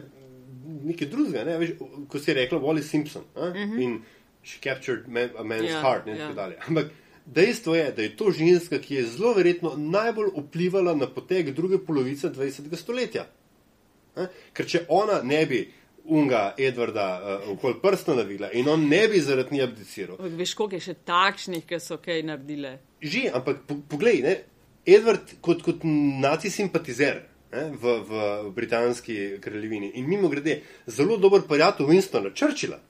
nekaj drugega, ne, veš, ko si rekla Wally Simpson uh -huh. in she captured man, a man's Ja, heart in ja. tako dalje. Ampak dejstvo je, da je to ženska, ki je zelo verjetno najbolj vplivala na potek druge polovice 20. stoletja. Ne? Ker če ona ne bi unga Edvarda uh, okoli prsta navila in on ne bi zaradi nje abdiciral, Veš, koliko je še takšnih, ki so kaj naredile. že, ampak po, poglej, ne, Edward kot, kot naci simpatizer ne, v, v britanski kraljevini in mimo grede zelo dober prijatelj Winstona Churchilla.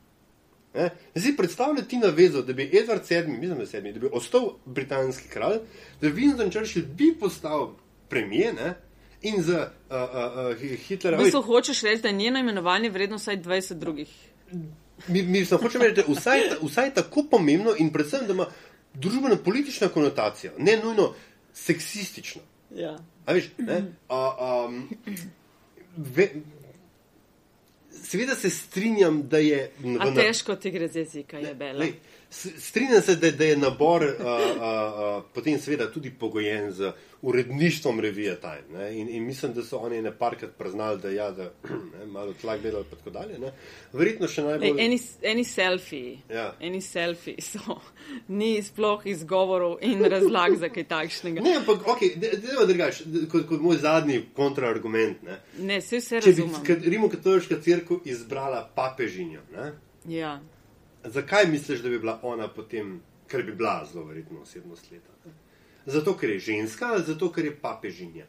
Ne, zdaj predstavljaj ti navezo, da bi Edward VII, mislim, da, sedmi, da bi ostal britanski kralj, da Winston Churchill bi postal premijer in za uh, uh, uh, Hitlera. V bistvu hočeš reči, da je njeno imenovanje vredno vsaj 20 drugih. Mi, mi samo hočemo reči, da je vsaj, vsaj tako pomembno in predvsem, da ima družbeno politično konotacijo, ne nujno seksistično. Ja. A veš, ne? A, um, ve, seveda se strinjam, da je. A težko ti gre z jezika, je bela. Strinjam se, da, da je nabor uh, uh, uh, potem seveda tudi pogojen z uredništvom revije Time. In, in mislim, da so oni ne parkrat priznali, da je ja, malo tlak delal in tako dalje. Ne? Verjetno še najbolj. Eni, eni selfiji. Ja. Eni selfiji so. Ni sploh izgovorov in razlag za kaj takšnega. Ne, ampak ok, da drugač, kot, kot moj zadnji kontraargument. Ne, ne se vse razumem. Če bi Rimokatoliška crkva izbrala papežinjo. Ne? Ja. Zakaj misliš, da bi bila ona potem, ker bi bila zelo verjetno osebnost leta? Ne? Zato, ker je ženska ali zato, ker je papežinja.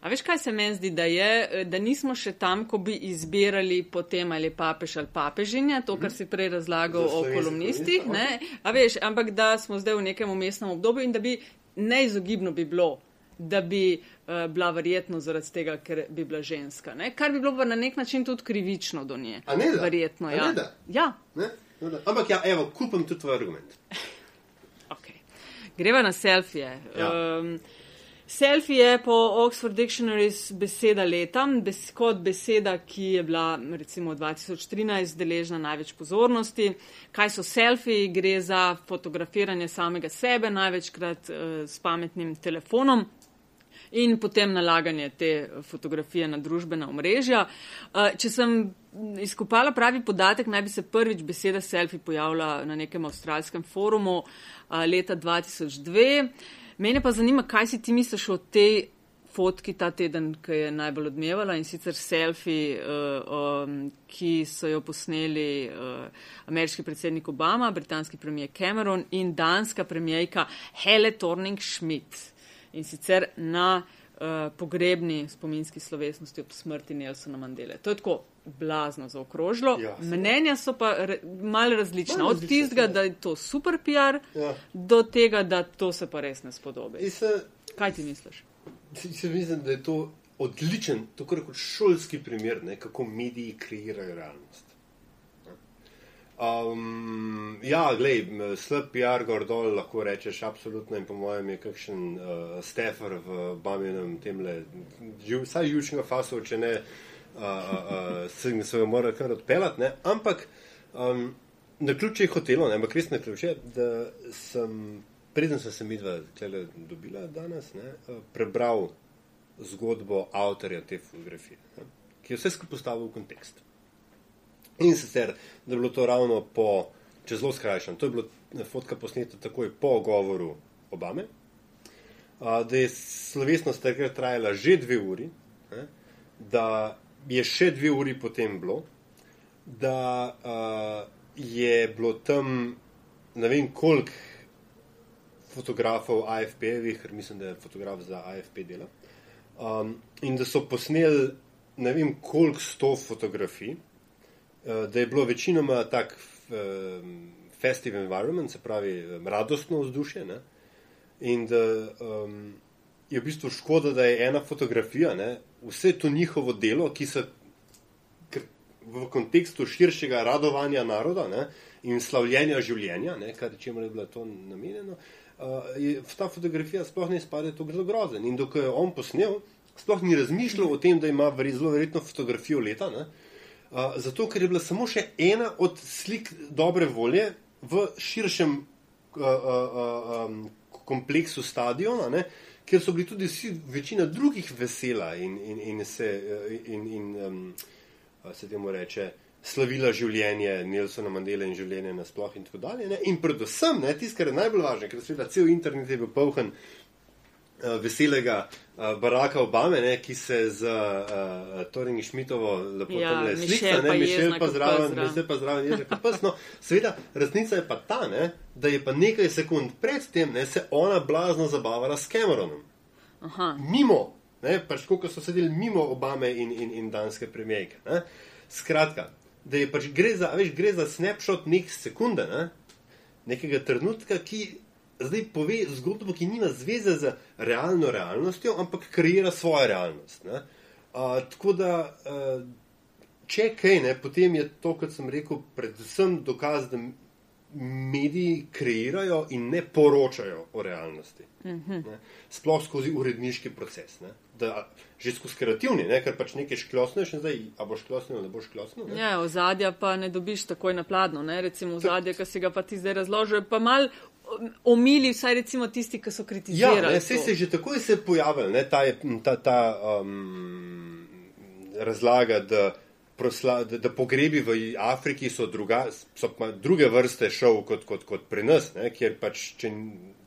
A veš, kaj se meni zdi, da je, da nismo še tam, ko bi izbirali potem ali papež ali papežinja, to, kar si prej razlagal o kolumnistih, okay. A veš, ampak da smo zdaj v nekem umestnem obdobju in da bi neizogibno bi bilo, da bi uh, bila verjetno zaradi tega, ker bi bila ženska. Ne? Kar bi bilo pa na nek način tudi krivično do nje. A ne da? Verjetno, A ja. Ne da? Ja. Ne? Ne da? Ampak ja, evo, kupam tudi tvoj argument. Greva na selfije. Ja. Um, selfie je po Oxford Dictionary beseda leta, bes, kot beseda, ki je bila recimo 2013 deležna največ pozornosti. Kaj so selfiji? Gre za fotografiranje samega sebe, največkrat uh, s pametnim telefonom. In potem nalaganje te fotografije na družbena omrežja. Če sem izkopala pravi podatek, naj bi se prvič beseda selfie pojavila na nekem avstralskem forumu leta 2002. Mene pa zanima, kaj si ti misliš o tej fotki ta teden, ki je najbolj odmevala in sicer selfie, ki so jo posneli ameriški predsednik Obama, britanski premijer Cameron in danska premijejka Hele Torning Schmidt. In sicer na uh, pogrebni spominski slovesnosti ob smrti Nelsona Mandele. To je tako blazno zaokrožilo. Ja, Mnenja so pa re, malo različna. Od tistega, da je to super PR, Ja. do tega, da to se pa res ne spodobi. Se, Kaj ti misliš? se, se mislim, da je to odličen, tako kot šolski primer, ne, kako mediji kreirajo realnost. Um, ja, glej, slab PR gor dol lahko rečeš absolutno in po mojem je kakšen uh, stefer v Baminem temle, ju, vsaj jučnega fasu, če ne, uh, uh, uh, se, se jo mora kar odpeljati, ne, ampak um, na ključe je hotelo, ne, ampak res na ključe, da sem, preden sem se midva tele dobila danes, ne, prebral zgodbo avtorja te fotografije, ne, ki je vse skupaj postavil v kontekst. In sicer, da je bilo to ravno po, če zelo skrajšan, to je bilo fotka posneta takoj po govoru Obame, da je slovesnost takrat trajala že dve uri, ne, da je še dve uri potem bilo, da a, je bilo tam ne vem koliko fotografov AFP-evih, ker mislim, da je fotograf za AFP dela, um, in da so posneli ne vem koliko sto fotografij, uh, da je bilo večinoma tak um, festive environment, se pravi radostno vzdušje. Ne? In da um, je v bistvu škoda, da je ena fotografija, ne? vse to njihovo delo, ki se v kontekstu širšega radovanja naroda ne? in slavljenja življenja, ne? kar čemu je bilo to namenjeno, uh, je ta fotografija sploh ne izpade tako grozen. In dokaj je on posnel, sploh ni razmišljal o tem, da ima zelo verjetno fotografijo leta. Ne? Zato, ker je bila samo še ena od slik dobre volje v širšem uh, uh, um, kompleksu stadiona, ne, kjer so bili tudi vsi, večina drugih vesela in, in, in se, in, in um, se temu reče, slavila življenje Nelsona Mandela in življenje nasploh in tako dalje. Ne. In predvsem, tisto, kar je najbolj važno, ker seveda cel internet je bil poln uh, veselega uh, Baracka Obame, ne, ki se z uh, Torin Šmitovo lepo Ja, Mišel slika, pa ne, jezna Mišel pa kot zraven, pes, zraven. Mišel pa zraven, ježa kot pes. No, seveda, resnica je pa ta, ne, da je pa nekaj sekund predtem ne, se ona blazno zabavala s Cameronom. Aha. Mimo, ne, pač koliko so sedeli mimo Obame in, in, in danske premijejke. ne. Skratka, da je pač gre za, veš, gre za snapshot nek sekunde, ne, nekega trenutka, ki zdaj pove zgodbo, ki nima zveze z realno realnostjo, ampak kreira svojo realnost. Ne. A, tako da, a, če kaj, ne, potem je to, kot sem rekel, predvsem dokaz, da mediji kreirajo in ne poročajo o realnosti. Uh Mhm. -huh. Sploh skozi uredniški proces. Ne? Da, že skozi kreativni, ne? ker pač nekaj šklosneš in zdaj, a boš šklosnil ali ne boš šklosnil. Ne? Ja, ozadja pa ne dobiš takoj na pladno, ne? recimo ozadje, ki si ga pa ti zdaj razložil, pa mal omili vsaj recimo tisti, ki so Ja, kritizirali. ne, sej to. se je že takoj se pojavil ne, ta, ta, ta um, razlaga, da, prosla, da, da pogrebi v Afriki so, druga, so druge vrste šov kot, kot, kot pri nas, ne, kjer pač, če,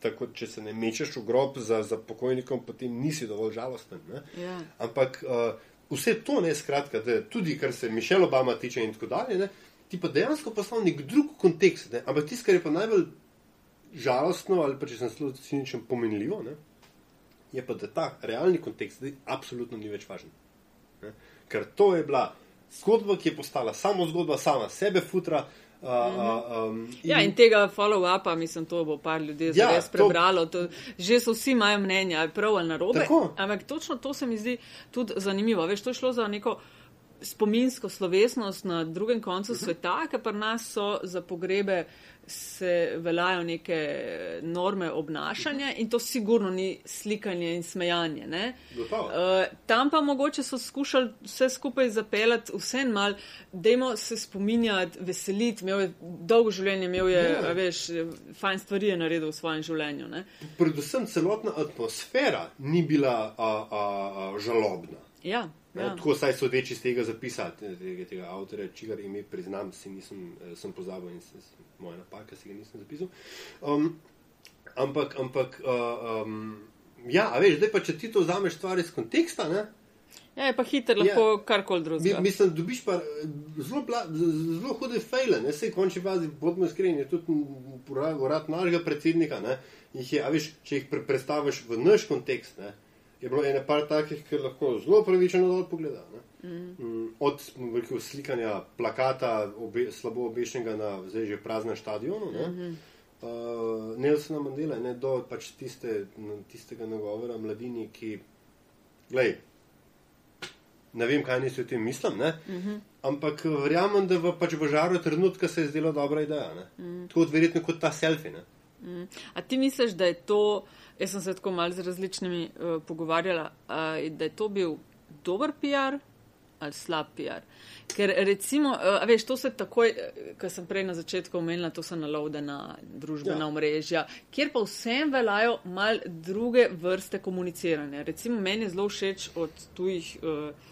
tako, če se ne mečeš v grob za, za pokojnikom, potem nisi dovolj žalosten. Ne. Ja. Ampak uh, vse to, ne, skratka, da tudi kar se Mišel Obama tiče in tako dalje, ne, ti pa dejansko poslal nek drug kontekst. Ne. Ampak tisto, kar je pa najbolj žalostno ali pa če sem zelo ciničen, pomenljivo, ne, je pa, da ta realni kontekst zdaj absolutno ni več važen. Ne. Ker to je bila zgodba, ki je postala samo zgodba, sama sebe futra. Uh, uh, um, Ja, in tega follow-upa, mislim, to bo par ljudi Ja, zares to- prebralo. To, že so vsi imajo mnenja, ali prav ali narobe. Tako. Ampak točno to se mi zdi tudi zanimivo. Veš, to je šlo za neko spominsko slovesnost na drugem Mhm. koncu sveta, ker pri nas so za pogrebe se veljajo neke norme obnašanja in to sigurno ni slikanje in smejanje. Ne? Gotovo. Uh, tam pa mogoče so skušali vse skupaj zapeljati, vse mal, dajmo se spominjati, veseliti, imel je dolgo življenje, imel je, Ja. veš, fajn stvari je naredil v svojem življenju. Ne? predvsem celotna atmosfera ni bila a, a, a, žalobna. Ja, Ja. ja. Tako saj sodeč iz tega zapisa, tega, tega avtorja, čigar ime priznam, si nisem eh, sem pozabil in sem, moja napaka, si ga nisem zapisal. Um, ampak, ampak uh, um, ja, veš, zdaj pa če ti to vzameš stvar iz konteksta, ne, ja, je pa hiter lahko ja. karkoli mi, drugega. mislim, dobiš pa eh, zelo, bla, zelo hude fejle, ne, sej končni fazi, bodimo iskreni, je tudi urad našega predsednika, ne, jih je, a veš, če jih pre, predstaviš v naš kontekst, ne, je bilo ene par takih, ki lahko zelo pravičeno dol pogleda. Ne. Mm. Od rekel, slikanja plakata obe, slabo obešenega na zdaj že praznem stadionu, ne, mm -hmm. uh, Nelsona Mandela, ne, do pač tiste, tistega nagovora mladini, ki, glej, ne vem, kaj nisi o tem mislim, ne, mm -hmm. ampak verjamem, da v, pač v žaru trenutka se je zdela dobra ideja. Mm. Tako verjetno kot ta selfie. Ne. Mm. A ti misliš, da je to, jaz sem se tako mal z različnimi uh, pogovarjala, uh, da je to bil dober PR ali slab PR? Ker recimo, uh, veš, to se takoj, kar sem prej na začetku omenila, to so nalovdena družbena Ja. ja. omrežja, kjer pa vsem veljajo mal druge vrste komuniciranja. Recimo meni je zelo všeč od tujih uh,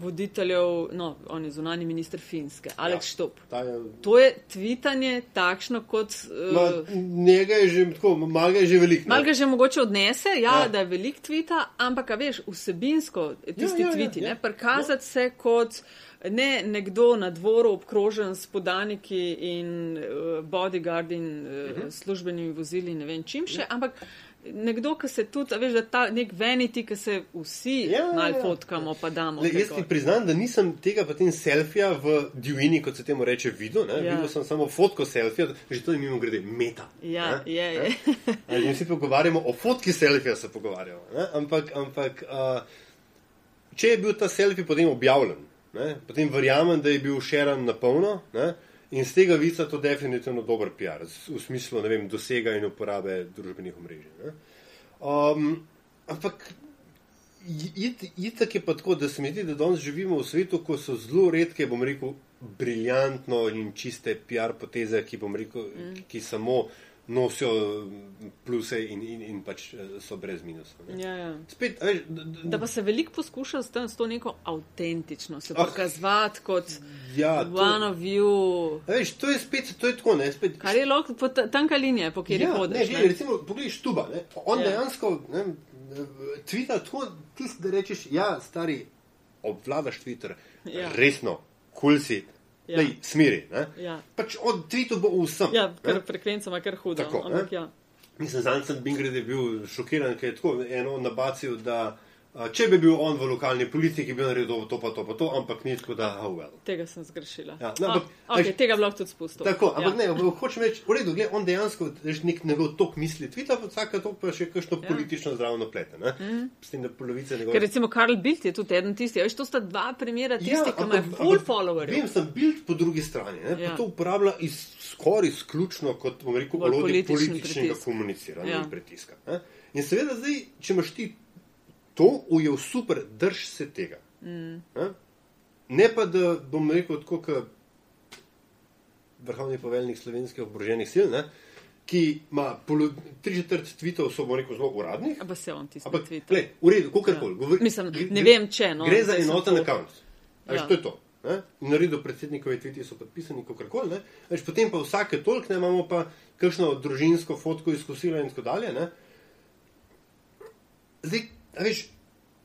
voditeljev, no, on je zunani minister Finske, Aleks ja. Štop. Je, To je tvitanje takšno kot. Uh, ma, njega je že tako, malo ga je že veliko. ne. Mal ga že mogoče odnese, ja, Ja. ja. da je velik tvita, ampak, a veš, vsebinsko tisti Ja, ja, ja, tviti, ja, ja, ja. ne, prikazati ja. se kot ne nekdo na dvoru obkrožen s podaniki in uh, bodyguardi in uh, Mhm. uh -huh. službenimi vozili, ne vem čim še, ja. ampak nekdo, ki se tudi, veš, da ta nek vanity, ki se vsi Ja, ja, mal ja. fotkamo, pa damo. Le, jaz ti priznam, da nisem tega potem selfija v divjini, kot se temu reče, videl. Ja. Ja. Videl sem samo fotko selfija, že to je mimo grede meta. Ja, ne. je, je. Ali mi vsi pogovarjamo o fotki selfija, se pogovarjamo. Ne? Ampak, ampak uh, če je bil ta selfij potem objavljen, ne? potem verjamem, da je bil šeran na polno. Ne? In z tega vica to definitivno dober PR, v smislu vem, dosega in uporabe družbenih omrežij. ne. Um, ampak itak je pa tako, da se mi zdi, da danes živimo v svetu, ko so zelo redke, bom rekel, briljantno in čiste PR poteze, ki, bom rekel, mm. ki samo nosijo pluse in, in, in pač eh, so brez minusov. ne. Ja, ja. Spet, veš, Da pa se veliko poskuša s, tem, s to neko avtentično, se Ah. prikazovati kot ja, one of you. veš, to je spet, to je tako, ne, spet. Kar je lahko po ta- tanka linija, po kateri ja, hodiš. Ne, ne. recimo, poglej, štuba. Ne? On Ja. ja. dejansko ne, tvita tako, tisti, da rečeš, ja, stari, obvladaš Twitter, ja. resno, kul cool si, Ja. ja. smiri. Ne? Ja. Pač od tweetov bo vsem. Ja, ker frekvenca ima kar hudo. Tako, ampak ja. Mislim, zanj sem Bingred je bil šokiran, ker je tako eno nabacijo, da če bi bil on v lokalni politiki, bi naredil to, pa to, pa to, ampak ni tako, da oh well. Tega sem zgrešila. Ja, no, ampak, ah, okay, tega lahko tudi spustil. Tako, ampak ja. ne, hočem reči, v redu, gled, on dejansko, veš, nek njegov tok misli, tvita pa vsaka tok pa še kakšno Ja. politično zdravno plete, ne? Mhm. S tem, da polovica Ker njegove. recimo Karl Bild je tudi eden tistih, veš, to sta dva primera tistih, Ja, ki imajo full followerjev. Vem, sem bil po drugi strani, ne, Ja. ja. to uporablja iz, skoraj izključno kot, bom rekel, orodje političen političnega pritisk. komuniciranja Ja. in pritiska. Ne. In seveda zdaj, če imaš ti to, ujel super, drž se tega. Mm. Ne? ne pa, da bom rekel, tako kot vrhovni poveljnik slovenskih oboroženih sil, ne, ki ima polo- tri četrt tvitev, so bom rekel, zelo uradnih. A pa se on tisti Ampak, tweet. glej, v redu, kakorkoli. Ja. govori- Mislim, ne vem, če, no, Gre za enoten račun. Ja. Ja. To je to. Ne? In naredil predsednikove tviti so podpisani, kakorkoli. Veš, Potem pa vsake tolk ne imamo pa kakšno družinsko fotko izkusila in tako dalje. Ne? Zdaj, veš,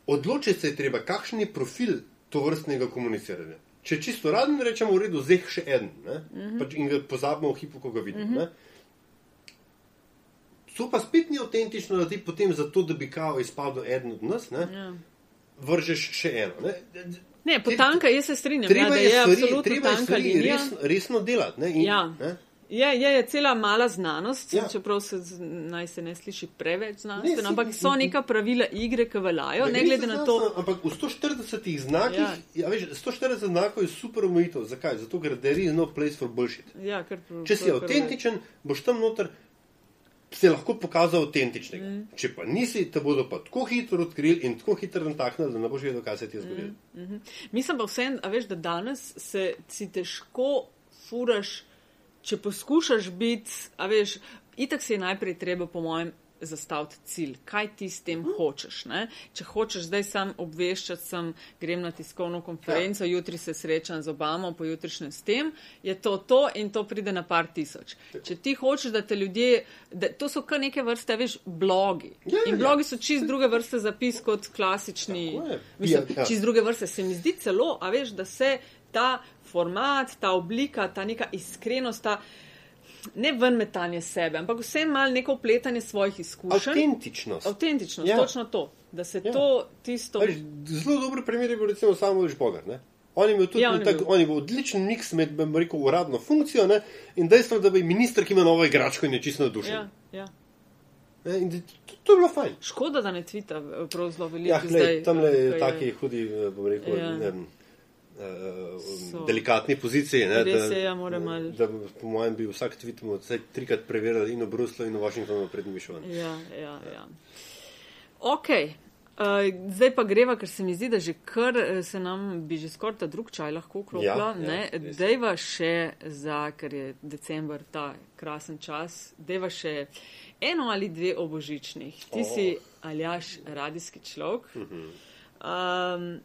odločiti se je treba, kakšen je profil to vrstnega komuniciranja. Če čisto raden rečemo, v redu, zdaj še en mm Mhm. -hmm. pač in ga pozabimo v hipu, ko ga vidimo. Mm -hmm. To pa spet ni avtentično, da ti potem zato, da bi kao izpadel eden od nas, ne, Ja. vržeš še eno. Ne. Ne, potanka, jaz se strinjam, ja, Treba da je stvari, absolutno treba tanka stvari linija. resno, resno delati. Ne? In, Ja. ne? Je, je, je cela mala znanost, ja. Čeprav se naj se ne sliši preveč Ne, znanstveno, saj- ampak so neka pravila igre, ki veljajo, ne gre glede na to. Ampak v 140 znakih, Ja. ja. Veš, 140 znakov je super omejitev. Zakaj? Zato, ker there is no place for bullshit. Ja, kar, Če si avtentičen, boš tam noter se lahko pokazal avtentičnega. Mm. Če pa nisi, te bodo pa tako hitro odkrili in tako hitro nataknili, da ne boš vedel, kaj se ti je zgodilo. Mm. Mislim pa vsem, a veš, da danes se si težko furaš, če poskušaš biti, a veš, itak si je najprej treba, po mojem, zastaviti cilj, kaj ti s tem hočeš. Ne? Če hočeš zdaj sam obveščati, sem grem na tiskovno konferenco, ja. jutri se srečam z Obamo, pojutrišnjem s tem, je to to in to pride na par tisoč. Če ti hočeš, da te ljudje, da, to so kar neke vrste, veš, blogi. Ja, in ja. blogi so čist druge vrste zapis kot klasični. Tako. Mislim, Ja, ja. čist druge vrste. Se mi zdi celo, a veš, da se ta format, ta oblika, ta neka iskrenost, ta ne ven metanje sebe, ampak vsem mal neko upletanje svojih izkušenj. Avtentičnost. Avtentičnost, Ja. točno to. Da se Ja. to tisto. Veš, Zelo dober primer je bil recimo samo Žbogar. Ne? On je imel tudi Ja, on je tak, bil. on je bil odličen miks med bom rekel, uradno funkcijo ne? in dejstvom, da bi minister, ki ima novo igračko in je čisto navdušen. Ja, ja. Ne, in to, to je bilo fajn. Škoda, da ne tvita eh, prav zelo veliko. Ja, zdaj, tam ko je- taki hudi, eh, bom rekel, ja. ne, uh, delikatni poziciji. Ne, Res je, ja, mora da, da, po mojem bi vsak tweet mu vsaj trikrat preveril in v Bruslu in v Washingtonu pred mišovanjem. Ja, ja, ja. Ok. Uh, zdaj pa greva, ker se mi zdi, da že kar eh, se nam bi že skoraj ta drug čaj lahko vklopila. Ja, ja, Ja. Dejva še za, ker je decembr ta krasen čas, dejva še eno ali dve o božičnih. Ti Oh. si aljaš radijski človek. Um,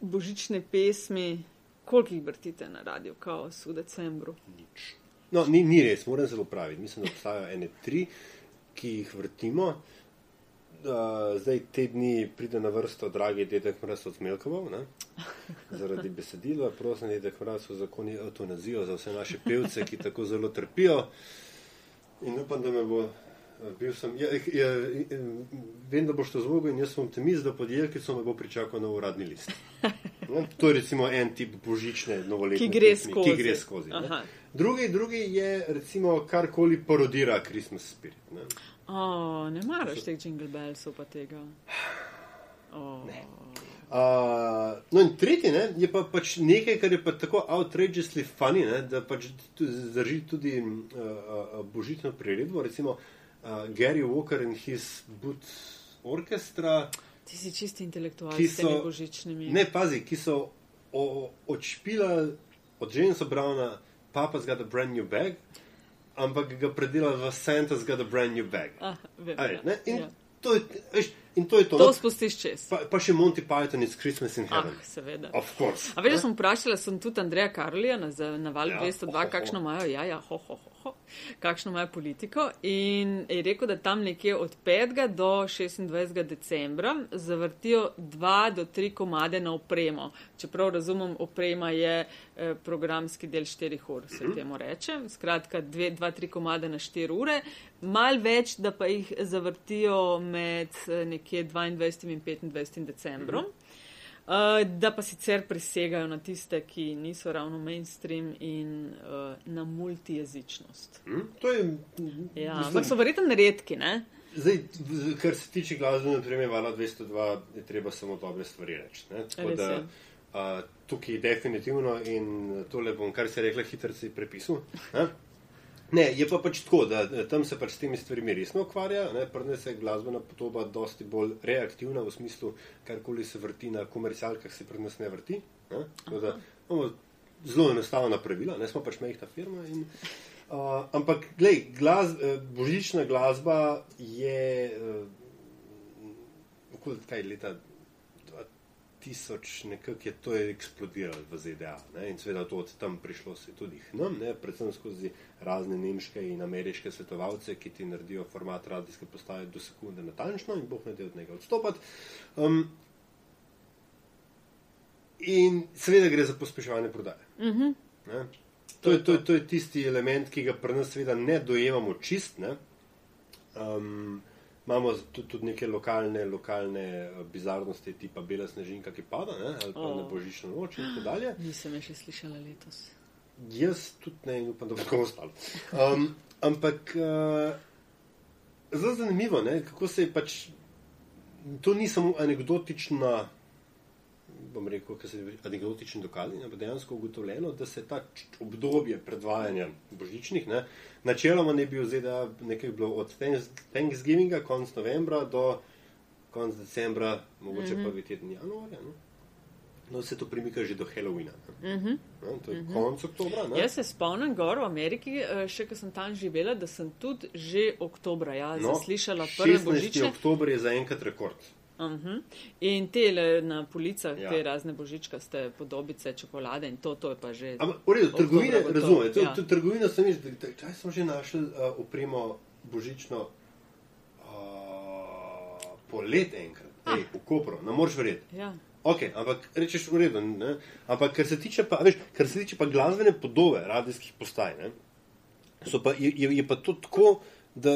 božične pesmi, koliko jih vrtite na radiju, kaos v decembru? No, ni, ni res, moram zelo praviti. Mislim, da obstajajo ene tri, ki jih vrtimo. Uh, zdaj te dni pride na vrsto, dragi dedek Mraz od Smelkovov, ne? zaradi besedila. Prosim, dedek Mraz v zakoni eutanazijo za vse naše pevce, ki tako zelo trpijo. In upam, da me bo. Bil sem, ja, ja, ja, vem, da boš to zmogel in jaz sem optimist, da podjelkico me bo pričakal na uradni list. Ne, To je recimo en tip božične novoletne Ki gre pesmi, skozi. Ki gre skozi ne. Drugi, drugi je recimo karkoli parodira Christmas Spirit. Ne. Oh, ne maraš teh jingle bellsov pa tega. Oh. Uh, no, in tretji ne, je pa pač nekaj, kar je pa tako outrageously funny, ne, da pač zdrži tudi uh, uh, božično priredbo. Recimo uh, Gary Walker in his Boot Orchestra, Ti si čisti intelektualci ki so, božičnimi. ne pazi, ki so o- odšpilali od Jamesa Browna Papa's got a brand new bag, ampak ga predelali v Santa's got a brand new bag. Ah, vem, A je, ja, in, ja. to je, veš, in to je to. To spustiš čez. Pa, pa še Monty Python is Christmas in Ah, Heaven. seveda. Of course. A veš, da sem vprašala, sem tudi Andreja Karolija na, na val Ja, 202, ho, ho, kakšno imajo, ja, ja, ho, ho, ho. kakšno imajo politiko. In je rekel, da tam nekje od 5. do 26. decembra zavrtijo 2 do 3 komade na opremo. Čeprav razumem, oprema je eh, programski del 4 ur, se Mhm. temu reče. Skratka, 2-3 komade na 4 ure. Mal več, da pa jih zavrtijo med eh, nekje 22. in 25. decembrom. Uh, da pa sicer prisegajo na tiste, ki niso ravno mainstream in uh, na multijezičnost. Hm? To je. Ja, mislim, ampak so verjetno redki, ne? Zdaj, kar se tiče glasbe, naprimer, Vala 202, je treba samo dobre stvari reči. Tako Res da a, tukaj je definitivno in tole bom, kar se je rekla, hitro si prepisal. Ne? Je pa pač tako, da tam se pač s temi stvarmi resno ukvarja. Pri nas je glasbena podoba dosti bolj reaktivna v smislu, karkoli se vrti na komercialkah, se pri nas ne vrti. Ne? Tako da imamo zelo enostavna pravila, ne smo pač majhna firma. In, uh, ampak, glej, glas, eh, božična glasba je uh, okoli kaj leta 2000, nekako je to eksplodiralo v ZDA. Ne? In seveda to od tam prišlo se tudi k nam, ne? predvsem skozi razne nemške in ameriške svetovalce, ki ti naredijo format radijske postaje do sekunde natančno in boh ne da od njega odstopati. Um, in seveda gre za pospeševanje prodaje. Uh -huh. Ne? To, je, to, je, to je tisti element, ki ga pri nas seveda ne dojemamo čist. Ne? Um, imamo tudi, tudi neke lokalne, lokalne eh, bizarnosti, tipa Bela snežinka, ki pada, ne? ali pa O. na božično noč in tako dalje. Nisem je še slišala letos. Jaz tudi ne in upam, da bo tako ostalo. Um, ampak uh, zelo zanimivo, ne? kako se je pač. To ni samo anegdotična, bom rekel, kaj se anegdotični dokaz, ampak dejansko ugotovljeno, da se ta obdobje predvajanja božičnih, ne, načeloma ne bi vzela nekaj bilo od Thanks- Thanksgivinga, konc novembra do konc decembra, mogoče mm -hmm. prvi teden januarja. Ne. No, se to premika že do Halloweena. Uh -huh. Ne, to je mm -hmm. konec oktobra. Ne? Jaz se spomnim gor v Ameriki, eh, še ko sem tam živela, da sem tudi že oktobra ja, no, zaslišala prve 16. božične. oktober je zaenkrat rekord. Uh -huh. In te na policah, Ja. te razne božičkaste podobice, čokolade in to, to je pa že. Ampak, v redu, trgovine, razumete, to, ja. to, trgovino sem že, čaj smo že našli uh, opremo božično uh, polet enkrat, Ah. Ej, v Kopru, ne moreš verjeti. Ja. Ok, ampak rečeš v redu, ne? ampak kar se tiče pa, veš, kar se tiče pa glasbene podobe radijskih postaj, ne? So pa, je, je, je pa to tako, da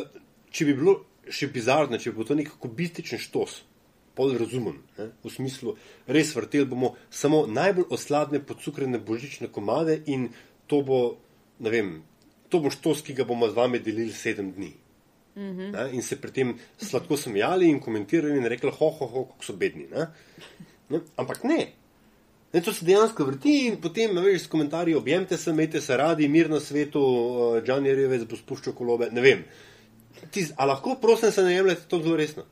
če bi bilo še bizarno, če bi bilo to nek kubističen štos, pol razumem, ne? v smislu, res vrtel bomo samo najbolj osladne podcukrene božične komade in to bo, ne vem, to bo štos, ki ga bomo z vami delili sedem dni. Mhm. Ne, in se pri tem sladko smejali in komentirali in rekli, ho, ho, ho, kako so bedni. Ne? Ne? Ampak ne. ne. To se dejansko vrti in potem, veš, s komentarji objemte se, imejte se radi, mir na svetu, uh, Džan Jerevec bo spuščal kolobe, ne vem. Tis, a lahko, prosim, se ne jemljete to zelo resno.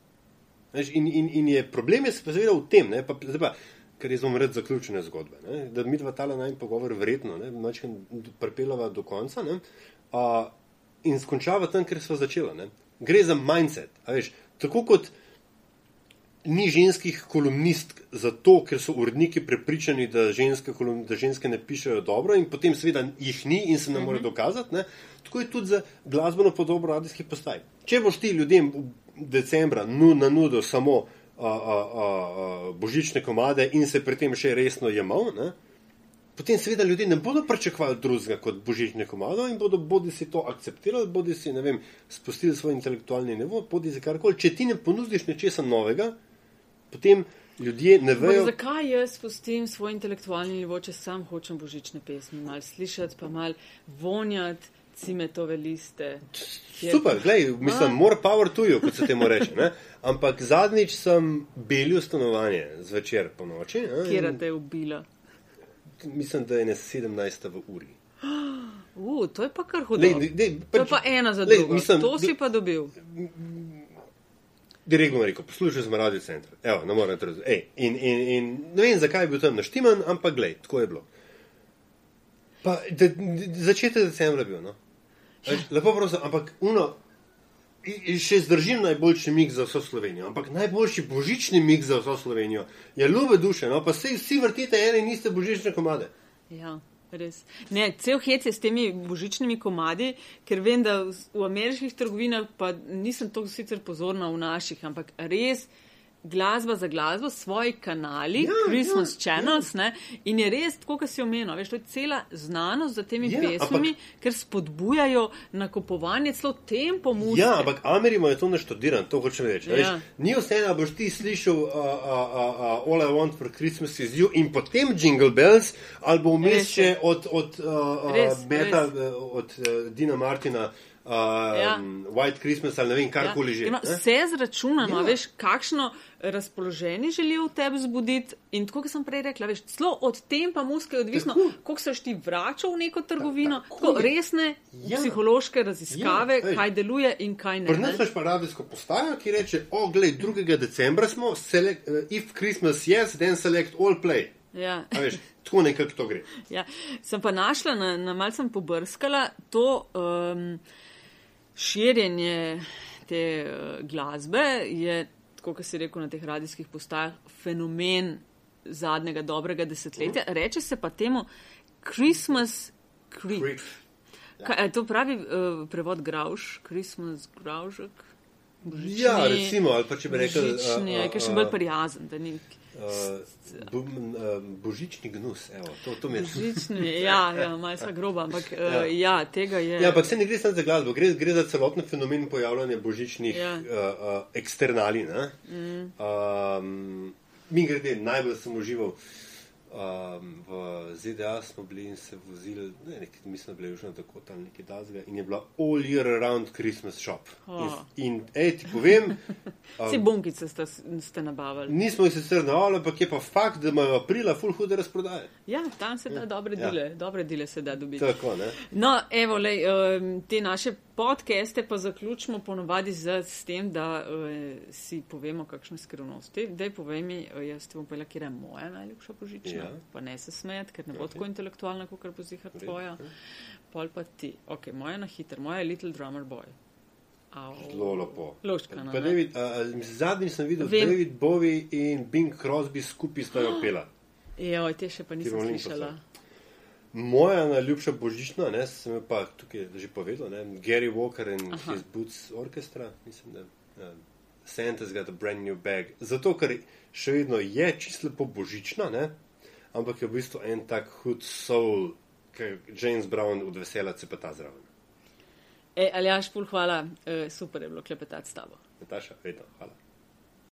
Veš, in, in, in je problem je seveda v tem, ne, pa, pa, ker jaz bom red zaključene zgodbe, ne, da mi dva tala naj pogovor verjetno, ne, mačkam pripelava do konca, ne, a, in skončava tam, kjer smo začela. Ne. Gre za mindset. Veš, tako kot ni ženskih kolumnistk zato, ker so uredniki prepričani, da ženske, kolum, da ženske ne pišejo dobro in potem seveda jih ni in se ne more dokazati. Ne. Tako je tudi za glasbeno podobo radijskih postaj. Če boš ti ljudem decembra na nudo samo a, a, a, a, božične komade in se pri tem še resno jemal, ne, potem seveda ljudje ne bodo pričakovali drugega kot božične komado in bodo bodi si to akceptirali, bodi si, vem, spustili svoj intelektualni nivo, bodi si karkoli. Če ti ne ponudiš nečesa novega, potem ljudje ne Ampak vejo. zakaj jaz spustim svoj intelektualni nivo, če sam hočem božične pesmi, mal slišati, pa mal vonjati cimetove liste. Je- Super, gledaj, mislim, more power to you, kot se temu reče. Ne? Ampak zadnjič sem belil stanovanje zvečer po noči. Kjer te je ubila? Mislim, da je ne 17. v uri. Uh, to je pa kar hudo. Lej, lej, lej, To je pač- pa ena za lej, drugo. mislim, To si lej, pa dobil. Direktno rekel, poslušaj sem radio center. Evo, ne morem razumeti. In, in, in ne vem, zakaj je bil tam naštiman, ampak glej, tako je bilo. Pa, de, de, začetek decembra bil, no. Lepo prosim, ampak uno, i- i še zdržim najboljši mik za vso Slovenijo, ampak najboljši božični mik za vso Slovenijo je ljube duše, no, pa sej vsi vrtite ene in iste božične komade. Ja. Res. Ne, cel hec je s temi božičnimi komadi, ker vem, da v, ameriških trgovinah, pa nisem to sicer pozorna v naših, ampak res glasba za glasbo, svoji kanali, Ja, Christmas ja, channels, ne, in je res, tako kot si omenil, veš, to je cela znanost za temi Ja, pesmimi, ker spodbujajo nakupovanje, celo tempo muzike. Ja, ampak Amerima je to naštudiran, to hočem reči. Ja. Ja. Ni vse, da boš ti slišal uh, uh, uh, uh, All I Want for Christmas is You in potem Jingle Bells, ali bo vmes še od, od, uh, Res, Meta, res. uh, od uh, Dina Martina, uh, Ja. ja. White Christmas ali ne vem, karkoli že. Ima? Vse zračunano, Ja. ja. veš, kakšno razpoloženje želijo v tebi zbuditi. In tako, kot sem prej rekla, veš, celo od tempa muske je odvisno, Tako. koliko se ti vračal v neko trgovino. tako Tako, resne Ja. psihološke raziskave, Ja, ej. kaj deluje in kaj ne. Ne. imaš pa radijsko postajo, ki reče: O, glej, 2. decembra smo, select, uh, if Christmas yes, then select all play. Ja. A Veš, tako nekako to gre. Ja, sem pa našla, na, na malce sem pobrskala to um, širjenje te uh, glasbe, je, tako kot si rekel na teh radijskih postajah, fenomen zadnjega dobrega desetletja. Reče se pa temu Christmas creep. Creep. Kaj, a to pravi uh, prevod Grauš, Christmas Graužek? Ja, recimo, ali pa če bi rekel. Božični, uh, uh, uh, še uh, bolj prijazen, da ni. Uh, bo, uh, božični gnus, evo, to, to mi je. Božični, ja, ja malce groba, ampak uh, ja. ja, tega je. Ja, ampak se ne gre samo za glasbo, gre, gre za celoten fenomen pojavljanja božičnih Ja. uh, uh, eksternalij. Mm. Um, mi grede, najbolj sem užival. Um, v ZDA smo bili in se vozili, ne, nek, mislim, da je bilo Južno Dakota ali nekaj tasga in je bila all year round Christmas shop. Oh. In, in ej, ti povem, Vse bunkice ste, ste nabavili. nismo jih sicer navali, ampak je pa fakt, da imajo aprila full hude razprodaje. Ja, tam se da dobre Ja. dele, dobre dele se da dobiti. Tako, ne? No, evo, lej, um, te naše podcaste pa zaključimo ponovadi z, s tem, da uh, si povemo, kakšne skrivnosti. Dej povej mi, uh, jaz ti bom povedala, kje je moja najljubša božična. Ja. Pa ne se smejati, ker ne bo Ok. tako intelektualna, kot bo zihar tvoja. Pol pa ti. Ok, moja na hiter, moja je Little Drummer Boy. Au. Zelo lepo. Luštkano, Pa ne? David, mislim, zadnjič sem videl, Vem. da David Bowie in Bing Crosby skupaj sta jo pela. Joj, te še pa nisem slišala. Moja najljubša božična, ne, sem jo pa tukaj že povedal, ne, Gary Walker in Aha. his Boots Orchestra, mislim, da um, Santa's got a brand new bag. Zato, ker še vedno je čisto lepo božična, ne, ampak je v bistvu en tak hud soul, ki James Brown od vesela cepeta zraven. E, Aljaš, pul, hvala, e, super je bilo klepetati s tabo. Nataša, vedno, hvala.